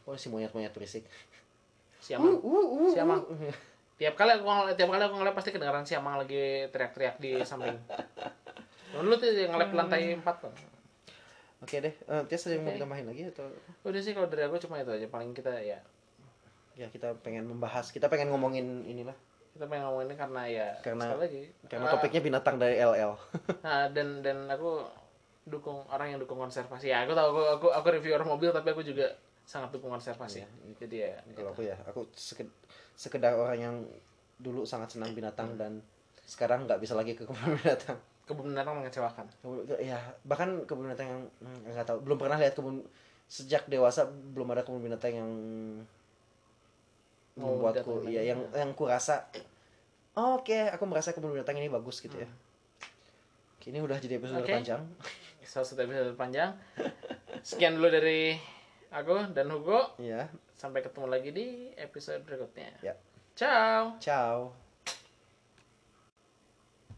oh si monyet-monyet berisik. siamang Uh, siamang tiap kali aku tiap kali aku ngeliat pasti kedengaran siamang lagi teriak-teriak di samping Lu tuh yang ngeliat lantai 4 kan? Oke deh, eh Tias ada yang mau ditambahin lagi atau? Udah sih kalau dari aku cuma itu aja. Paling kita ya ya kita pengen membahas, kita pengen ngomongin inilah. Kita pengen ngomongin karena ya Karena- sekali lagi karena ah, topiknya binatang dari LL. nah, dan dan aku dukung orang yang dukung konservasi. Ya aku tahu aku aku, aku reviewer mobil tapi aku juga sangat dukung konservasi. Iya. jadi ya Kalau aku ya, aku seked- sekedar orang yang dulu sangat senang binatang dan sekarang nggak bisa lagi ke kebun binatang. Kebun binatang mengecewakan. Ya bahkan kebun binatang yang hmm, nggak tahu belum pernah lihat kebun sejak dewasa belum ada kebun binatang yang Oh, membuatku ya yang yang kurasa oh, oke aku merasa kebun binatang ini bagus gitu ya. Oke, ini udah jadi episode Oke. panjang salah satu episode panjang sekian dulu dari aku dan Hugo. Ya sampai ketemu lagi di episode berikutnya. Ya. Ciao. Ciao